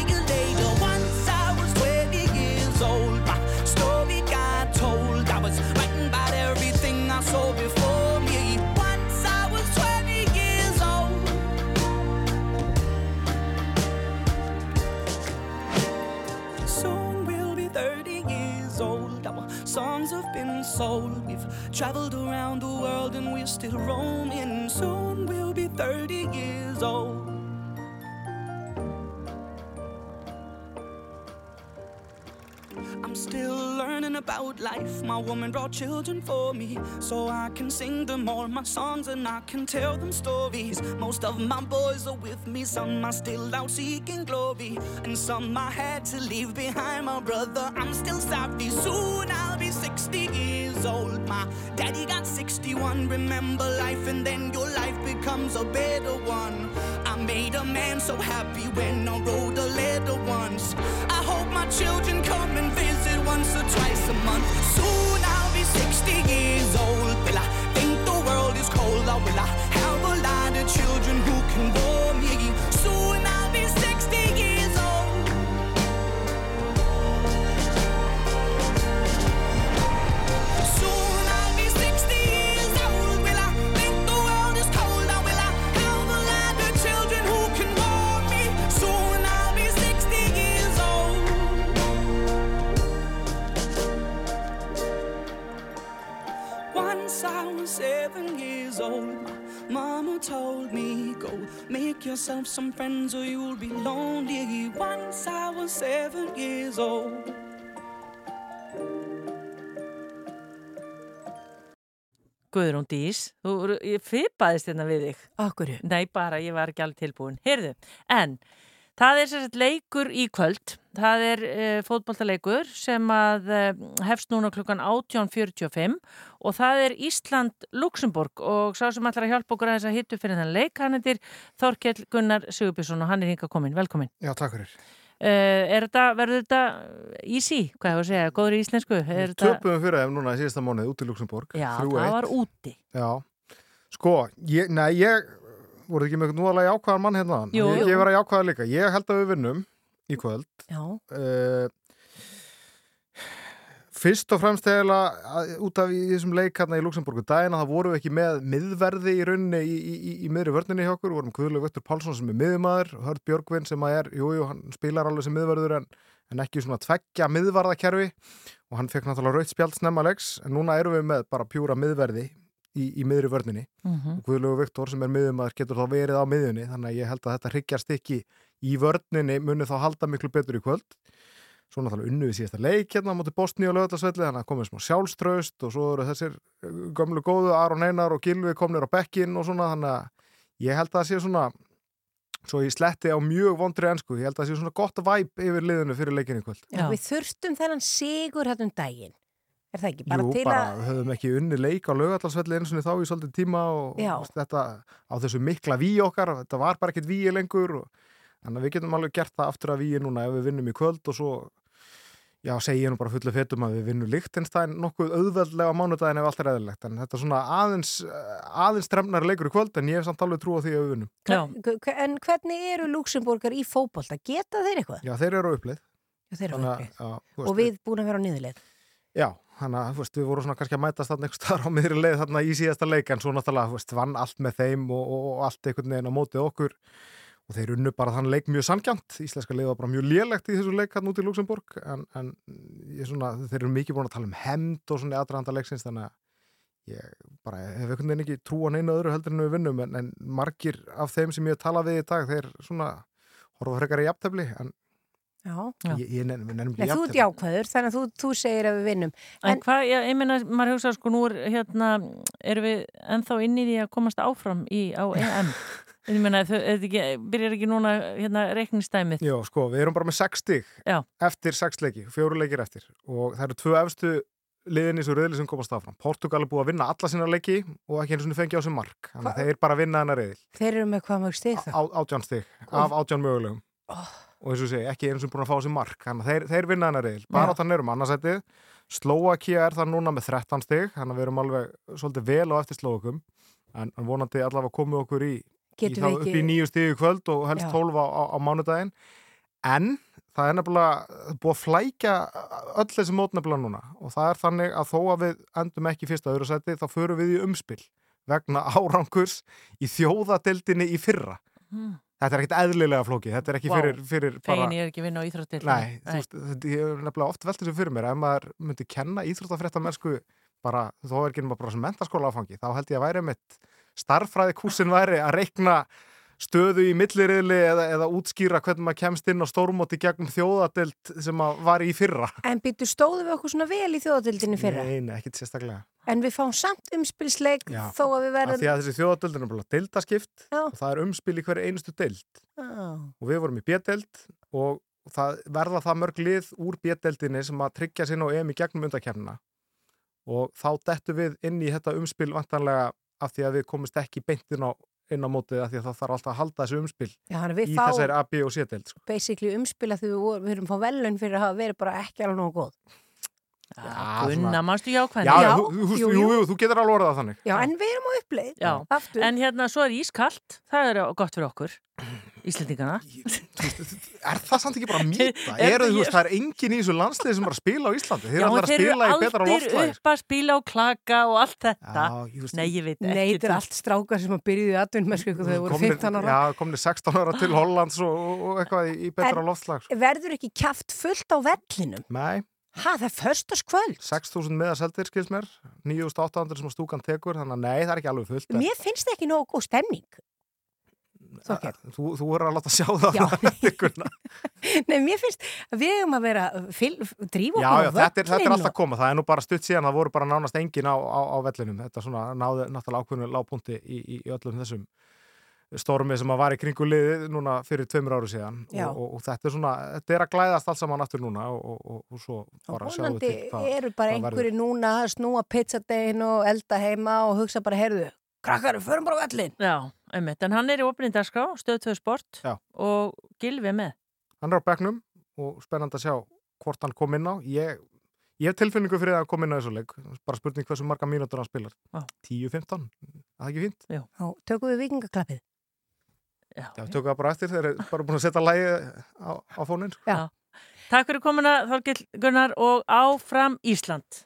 been sold. We've traveled around the world and we're still roaming. Soon we'll be 30 years old. I'm still about life. My woman brought children for me, so I can sing them all my songs and I can tell them stories. Most of my boys are with me, some are still out seeking glory, and some I had to leave behind. My brother, I'm still sorry. Soon I'll be 60 years old. My daddy got 61. Remember life, and then your life becomes a better one. I made a man so happy when I wrote a letter once. I hope my children come and visit once or twice a. Soon I'll be 60 years old. Will I think the world is cold? Or will I have a lot of children who can bore seven years old, mama told me, Go make yourself some friends or you'll be lonely. Once I was seven years old. Guðrún Dís, þú, ég fipaðist hérna við þig. Akkur? Nei, bara, ég var ekki alveg tilbúin. Heyrðu, en það er sérst leikur í kvöld. Það er uh, fótboltaleikur sem að uh, hefst núna klukkan 18.45 og það er Ísland-Luxemburg og sá sem ætlar að hjálpa okkur að þess að hittu fyrir þann leik, hann er Þorkell Gunnar Sigurbjörnsson og hann er hinga komin. Velkomin. Já, takk fyrir. Uh, er þetta, verður þetta easy, hvað hefur að segja, góður í íslensku? Töpum fyrir þeim núna í síðasta mánuð út í Luxemburg. Já, 3-1. það var úti. Já, sko, ég, nei, ég voru ekki með núðalega jákvæðan mann hérna Jú, ég, jú. ég var að jákvæða líka, ég held að við vinnum í kvöld. Já. uh, Fyrst og fremst eða út af í þessum leik hérna í Luxemburgu dagina það vorum við ekki með miðverði í rauninni í, í, í, í miðri vörninni hjá okkur, vorum Guðlaug Viktor Pálsson sem er miðumæður, Hörð Björgvin sem að er, jújú, jú, hann spilar alveg sem miðverður en, en ekki svona tveggja miðvarðakerfi. Og hann fekk náttúrulega raut spjald snemma leiks. En núna erum við með bara pjúra miðverði í, í miðri vörninni. Mhm. og Guðlaug Viktor sem er miðumæður getur þá verið á miðjunni þannig að ég held að þetta hryggjast ekki í vörninni muni þá halda miklu betur í kvöld svo náttúrulega unnu við síðasta leik hérna á móti Bosni og lögðarsvelli þannig að komið smá sjálfströst og svo eru þessir uh, gömlu góðu Aron Einar og Gilvi komnir á bekkin og svona þannig að ég held að það sé svona svo ég sletti á mjög vondri ensku ég held að það sé svona gott væp yfir liðinu fyrir leikinni í kvöld Já. Við þurftum þennan sigur hérna um daginn. Er það ekki? Bara Jú, til bara að... við höfum ekki unni leik á lögðarsvelli eins og þá í svolítið tíma og og þetta á þessu mikla víi okkar þetta var bara ekkert víi lengur og, þannig að við getum alveg gert það aftur að víi núna ef við vinnum í kvöld og svo Já, segi ég nú bara fullu fetum að við vinnum Lichtenstein nokkuð auðveldlega á mánudagin ef allt er eðlilegt, en þetta er svona aðeins aðeins tremnar leikur í kvöld en ég hef samt alveg trú á því að við vinnum. En hvernig eru Luxemburgar í fótbolta? Geta þeir eitthvað? Já, þeir eru á uppleið. Já, þeir eru Þannig að- já, Og við búin að vera á niðurleið. Já, þannig að veist, við vorum svona kannski að mætast þarna einhvers staðar á miðri leið þarna í síðasta leik en svo náttúrulega, veist, vann allt með þeim og, og, og allt einhvern veginn á mótið okkur og þeir unnu bara þann leik mjög sangjant íslenska leið var bara mjög lélegt í þessu leik hann út í Luxemburg en, en ég svona, þeir eru mikið búin að tala um hemd og svona í aðdraðanda leiksins þannig að ég bara hef einhvern veginn ekki trú á neina öðru heldur en við vinnum en, en margir af þeim sem ég hef talað við í dag þeir svona horfa frekar í jafntefli en Já. ég, ég nefnum, nefnum Nei, þú ert jákvæður, þannig að þú, þú segir að við vinnum. En, hvað, ég, ég meina, maður hugsa sko, nú er hérna, erum við ennþá inn í því að komast áfram í, á EM. ég meina, er þetta byrjar ekki núna hérna reikningstæmið? Já, sko, við erum bara með 6 stig Já. eftir 6 leiki, fjóru leikir eftir. Og það eru tvö efstu liðin í svo reyðli sem komast áfram. Portugal er búið að vinna alla sína leiki og ekki eins og fengi á sig mark. Þannig að þeir bara vinna hennar reyðil Þeir eru með hvað mjög stig það? á, átján stig af átján mögulegum. Og eins og segi, ekki eins og búin að fá sig mark. Þannig að þeir, þeir vinna hennar reyðil. Bara þannig erum annarsætið. Slovakia er það núna með 13 stig. Þannig að við erum alveg svolítið vel á eftir Slovakum en, en vonandi allavega komið okkur í Getum við upp ekki- í nýju í kvöld og helst. 12 á, á, mánudaginn en það er nefnilega búið að flækja öll þessi mót nefnilega núna og það er þannig að þó að við endum ekki fyrsta öðru sæti þá förum við í umspil vegna árangurs í þjóðadeldinni í fyrra Mm. þetta er ekkert eðlilega flókið þetta er ekki Vá. fyrir, fyrir Fegin ég er ekki að vinna á íþróttir. Nei, þú veist, ég hef nefnilega oft velt þessu fyrir mér ef maður myndi kenna íþróttafréttamennsku bara, þó er ekki nema bara sem mentaskóla áfangi, þá held ég að væri mitt starffræði kúsin væri að reikna stöðu í milliriðli eða, eða útskýra hvernig maður kemst inn á stórmóti gegnum þjóðadelt sem að var í fyrra En byttu stóðu við okkur svona vel í þjóðatildinni fyrra? Nei, nei, ekkit sérstaklega En við fáum samt umspilsleik þó að við verðum... því að þessi þjóðadeldin er bara deildaskipt Já. og það er umspil í hverju einustu deild Já. og við vorum í B-deild og það verða það mörg lið úr B-deildinni sem að tryggja sinna og EM í gegnum undakernina og þá dettu við inn í þetta umspil vantanlega af því að við komumst ekki beint inn á, inn á mótið af því að það þarf alltaf að halda þessu umspil Já, að í þessari A, B og C-deild sko. basically við, vorum- við erum fá velun fyrir að hafa verið bara ekki alveg nógu góð. Já, Gunna, manstu jákvæðin? Já, já, þú, þú, jú, jú, þú getur alveg orðað þannig Já, en við erum á uppleið. En hérna svo er ískalt, það er gott fyrir okkur, Íslendingana. Er það samt ekki bara mýta? Er Er, það- það er engin í þessu landslið sem er að spila á Íslandi Þeir Já, eru allir upp að spila og klaka og allt þetta. Já, Nei, ég veit ekki. Nei, þetta er allt strákar sem að byrjuði aðvunmennsku þegar þau voru Komnir- 15 ára. Já, komnir 16 ára til Hollands og, og eitthvað í, í betra loftslag. Verður ekki kjaft fullt á vellinum? Nei, Ha, það er förstaskvöld. 6.000 meða seldir skils mér 9.800 sem að stúkan tekur þannig að nei, það er ekki alveg fullt Mér finnst það ekki nógu góð stemning. Þorgeir. Þú, þú er að láta sjá það Já. Nei, mér finnst að við hefum að vera fyl, drífa Já, okkur já, á þetta er, þetta er alltaf og- koma, það er nú bara stutt síðan það voru bara nánast engin á, á, á vellinum þetta svona náði náttúrulega ákveðinu lágpunti í, í, í öllum þessum stormi sem að var í kringu liðið núna fyrir tveimur áru síðan Já. og, og, og þetta er svona, þetta er að glæðast allt saman aftur núna og, og, og, og svo bara sjáum við til hvað, eru bara verður. einhverju núna að snúa pizzadegin og elda heima og hugsa bara, heyrðu, krakkar, förum bara á vellin. Já, einmitt, en hann er í opnið dagskrá, stöð 2 sport Já. og Gilvi með. Hann er á bekknum og spennand að sjá hvort hann kom inn á ég, ég hef tilfinningu fyrir að hann kom inn á þessu leik bara spurning hversu marga mínútur hann spilar Já. 10-15, það er ekki fínt Já. Tökum við vikingaklappið. Já, Já, tökum það bara eftir, þeir eru bara búin að setja lægi á, á fónin Já. Takk fyrir komuna Þorgill Gunnar og áfram Ísland.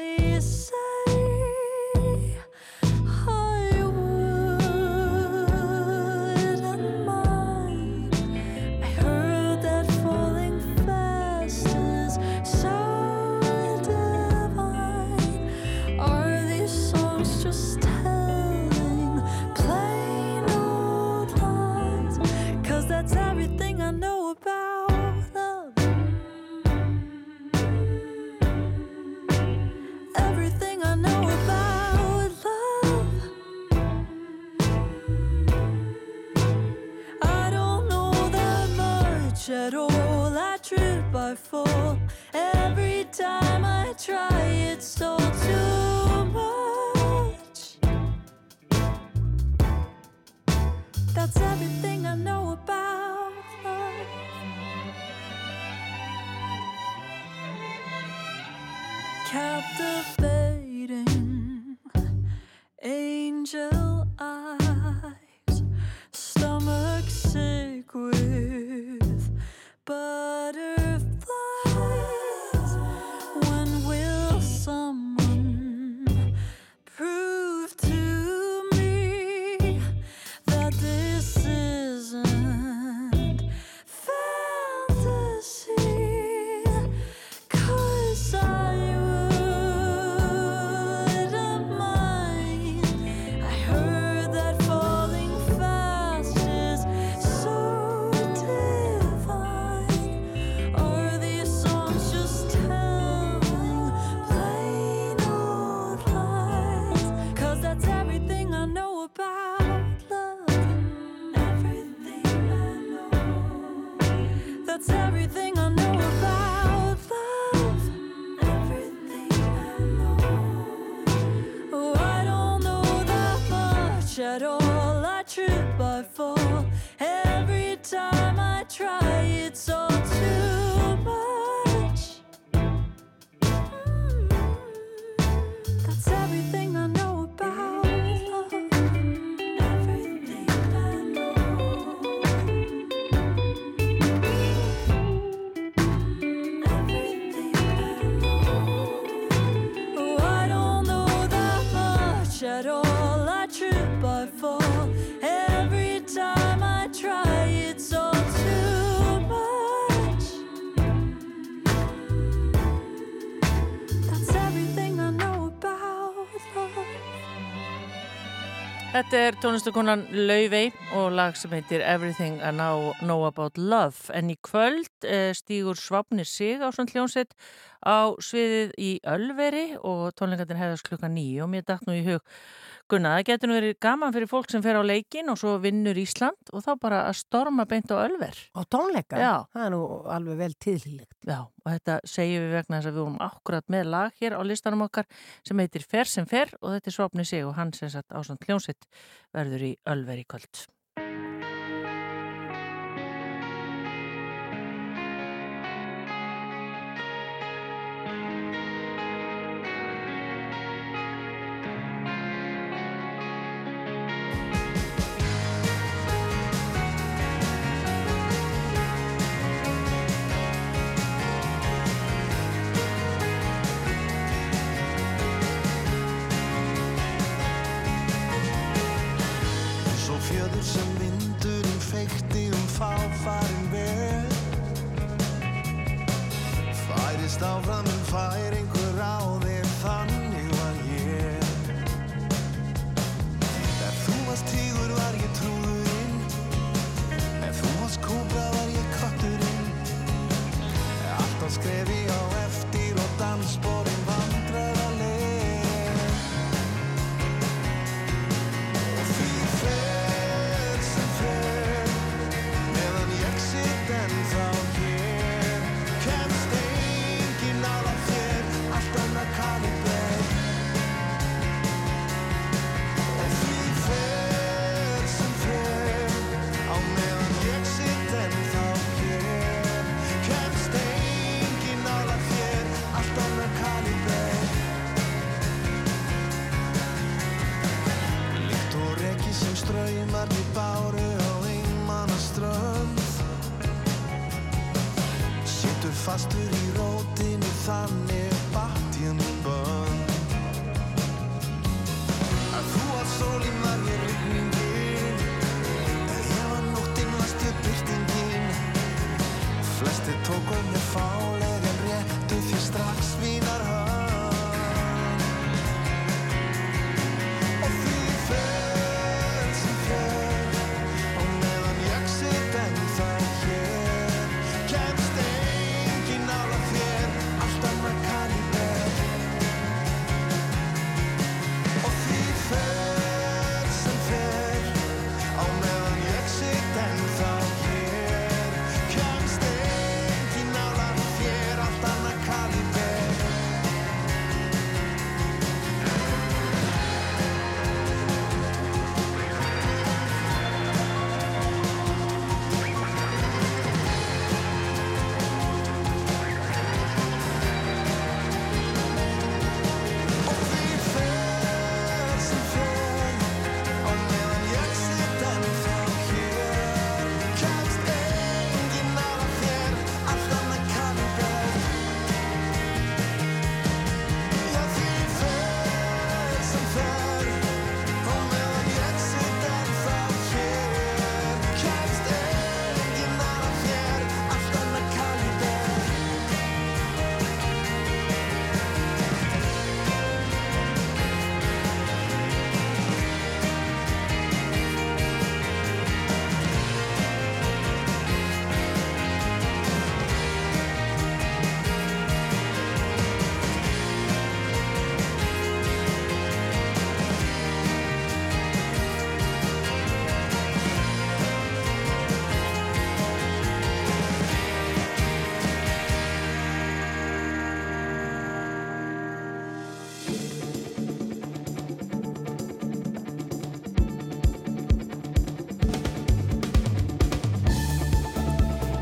for Þetta er tónlistakonan Laufey og lag sem heitir Everything I Now Know About Love. En í kvöld eh, stígur Svapnir sig á svona hljónsett á sviðið í Ölveri og tónleikandir hefðast klukka nýju og mér dætt nú í hug Gunna, það getur nú verið gaman fyrir fólk sem fer á leikin og svo vinnur Ísland og þá bara að storma beint á Ölver. Á tónleika? Já. Það er nú alveg vel tíðlíkt. Já, og þetta segjum við vegna þess að við vorum akkurat með lag hér á listanum okkar sem heitir Fer sem fer og þetta er Svapni sig og hann sem sagt ásand hljónsitt verður í Ölver í kvöld.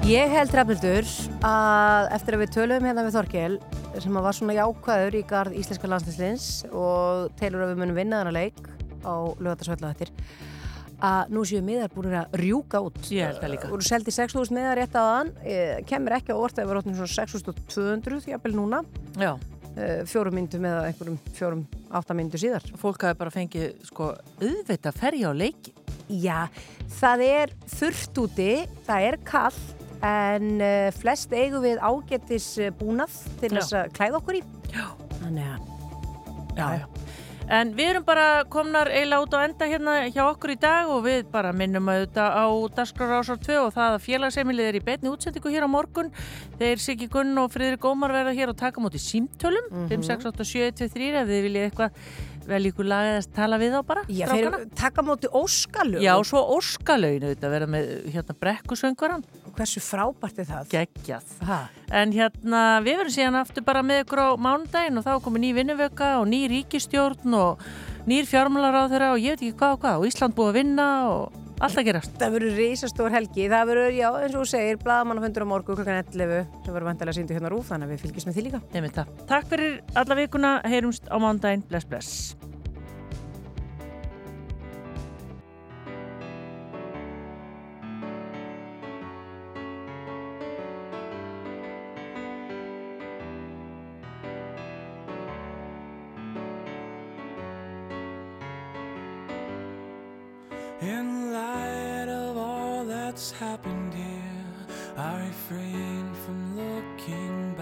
Ég held Rafnildur að eftir að við töluðum hérna við Þorkel sem að var svona jákvæður í garð íslenska landslýslins og telur að við munum vinna þennan leik á lögatarsvölda eftir að nú séu miðar búin að rjúka út. Ég held það líka. Og seldi 6.000 miðar rétt á þann, kemur ekki á orð að við erum svona 6.200 jafnvel núna. Já. Eh, Fjórum myndum eða einhverjum fjórum átta myndu síðar. Fólk hafi bara fengið sko auðvitað ferja á leiki. Já, það er þurft úti, það er kallt en uh, flest eigum við ágetis uh, búnað til þess að klæða okkur í. Já. Þannig að, já, já. En við erum bara komnar eiginlega út á enda hérna hjá okkur í dag og við bara minnum auðvitað á Daskrar Ásar 2 og það að félagseimilið er í betni útsendingu hér á morgun. Þeir Siggi Gunn og Friðrik Ómar verða hér og taka mútið símtölum mm Mhm. 5, 6, 8, 7, 2, 3 ef þið viljið eitthvað vel ykkur lagið að tala við þá bara. Já, þeir taka móti óskalög. Já, svo óskalögin auðvitað vera með hérna brekkusöngvaran. Hversu frábært er það? Geggjað. Ha. En hérna, við verum síðan aftur bara með ykkur á mánudaginn og þá komið ný vinnuvöka og ný ríkistjórn og nýr fjármálar á þeirra og ég veit ekki hvað og hvað og Ísland búið að vinna og allt að gerast. Það verður reysastór helgi. Það verður, já, eins og þú segir, bladamannafundur á morgu klokkan 11 sem verður vantilega síndu hérna rúf, þannig að við fylgjum með því líka. Nefnir það. Takk fyrir alla vikuna, heyrumst á mánudaginn. Bless, bless. In light of all that's happened here, I refrain from looking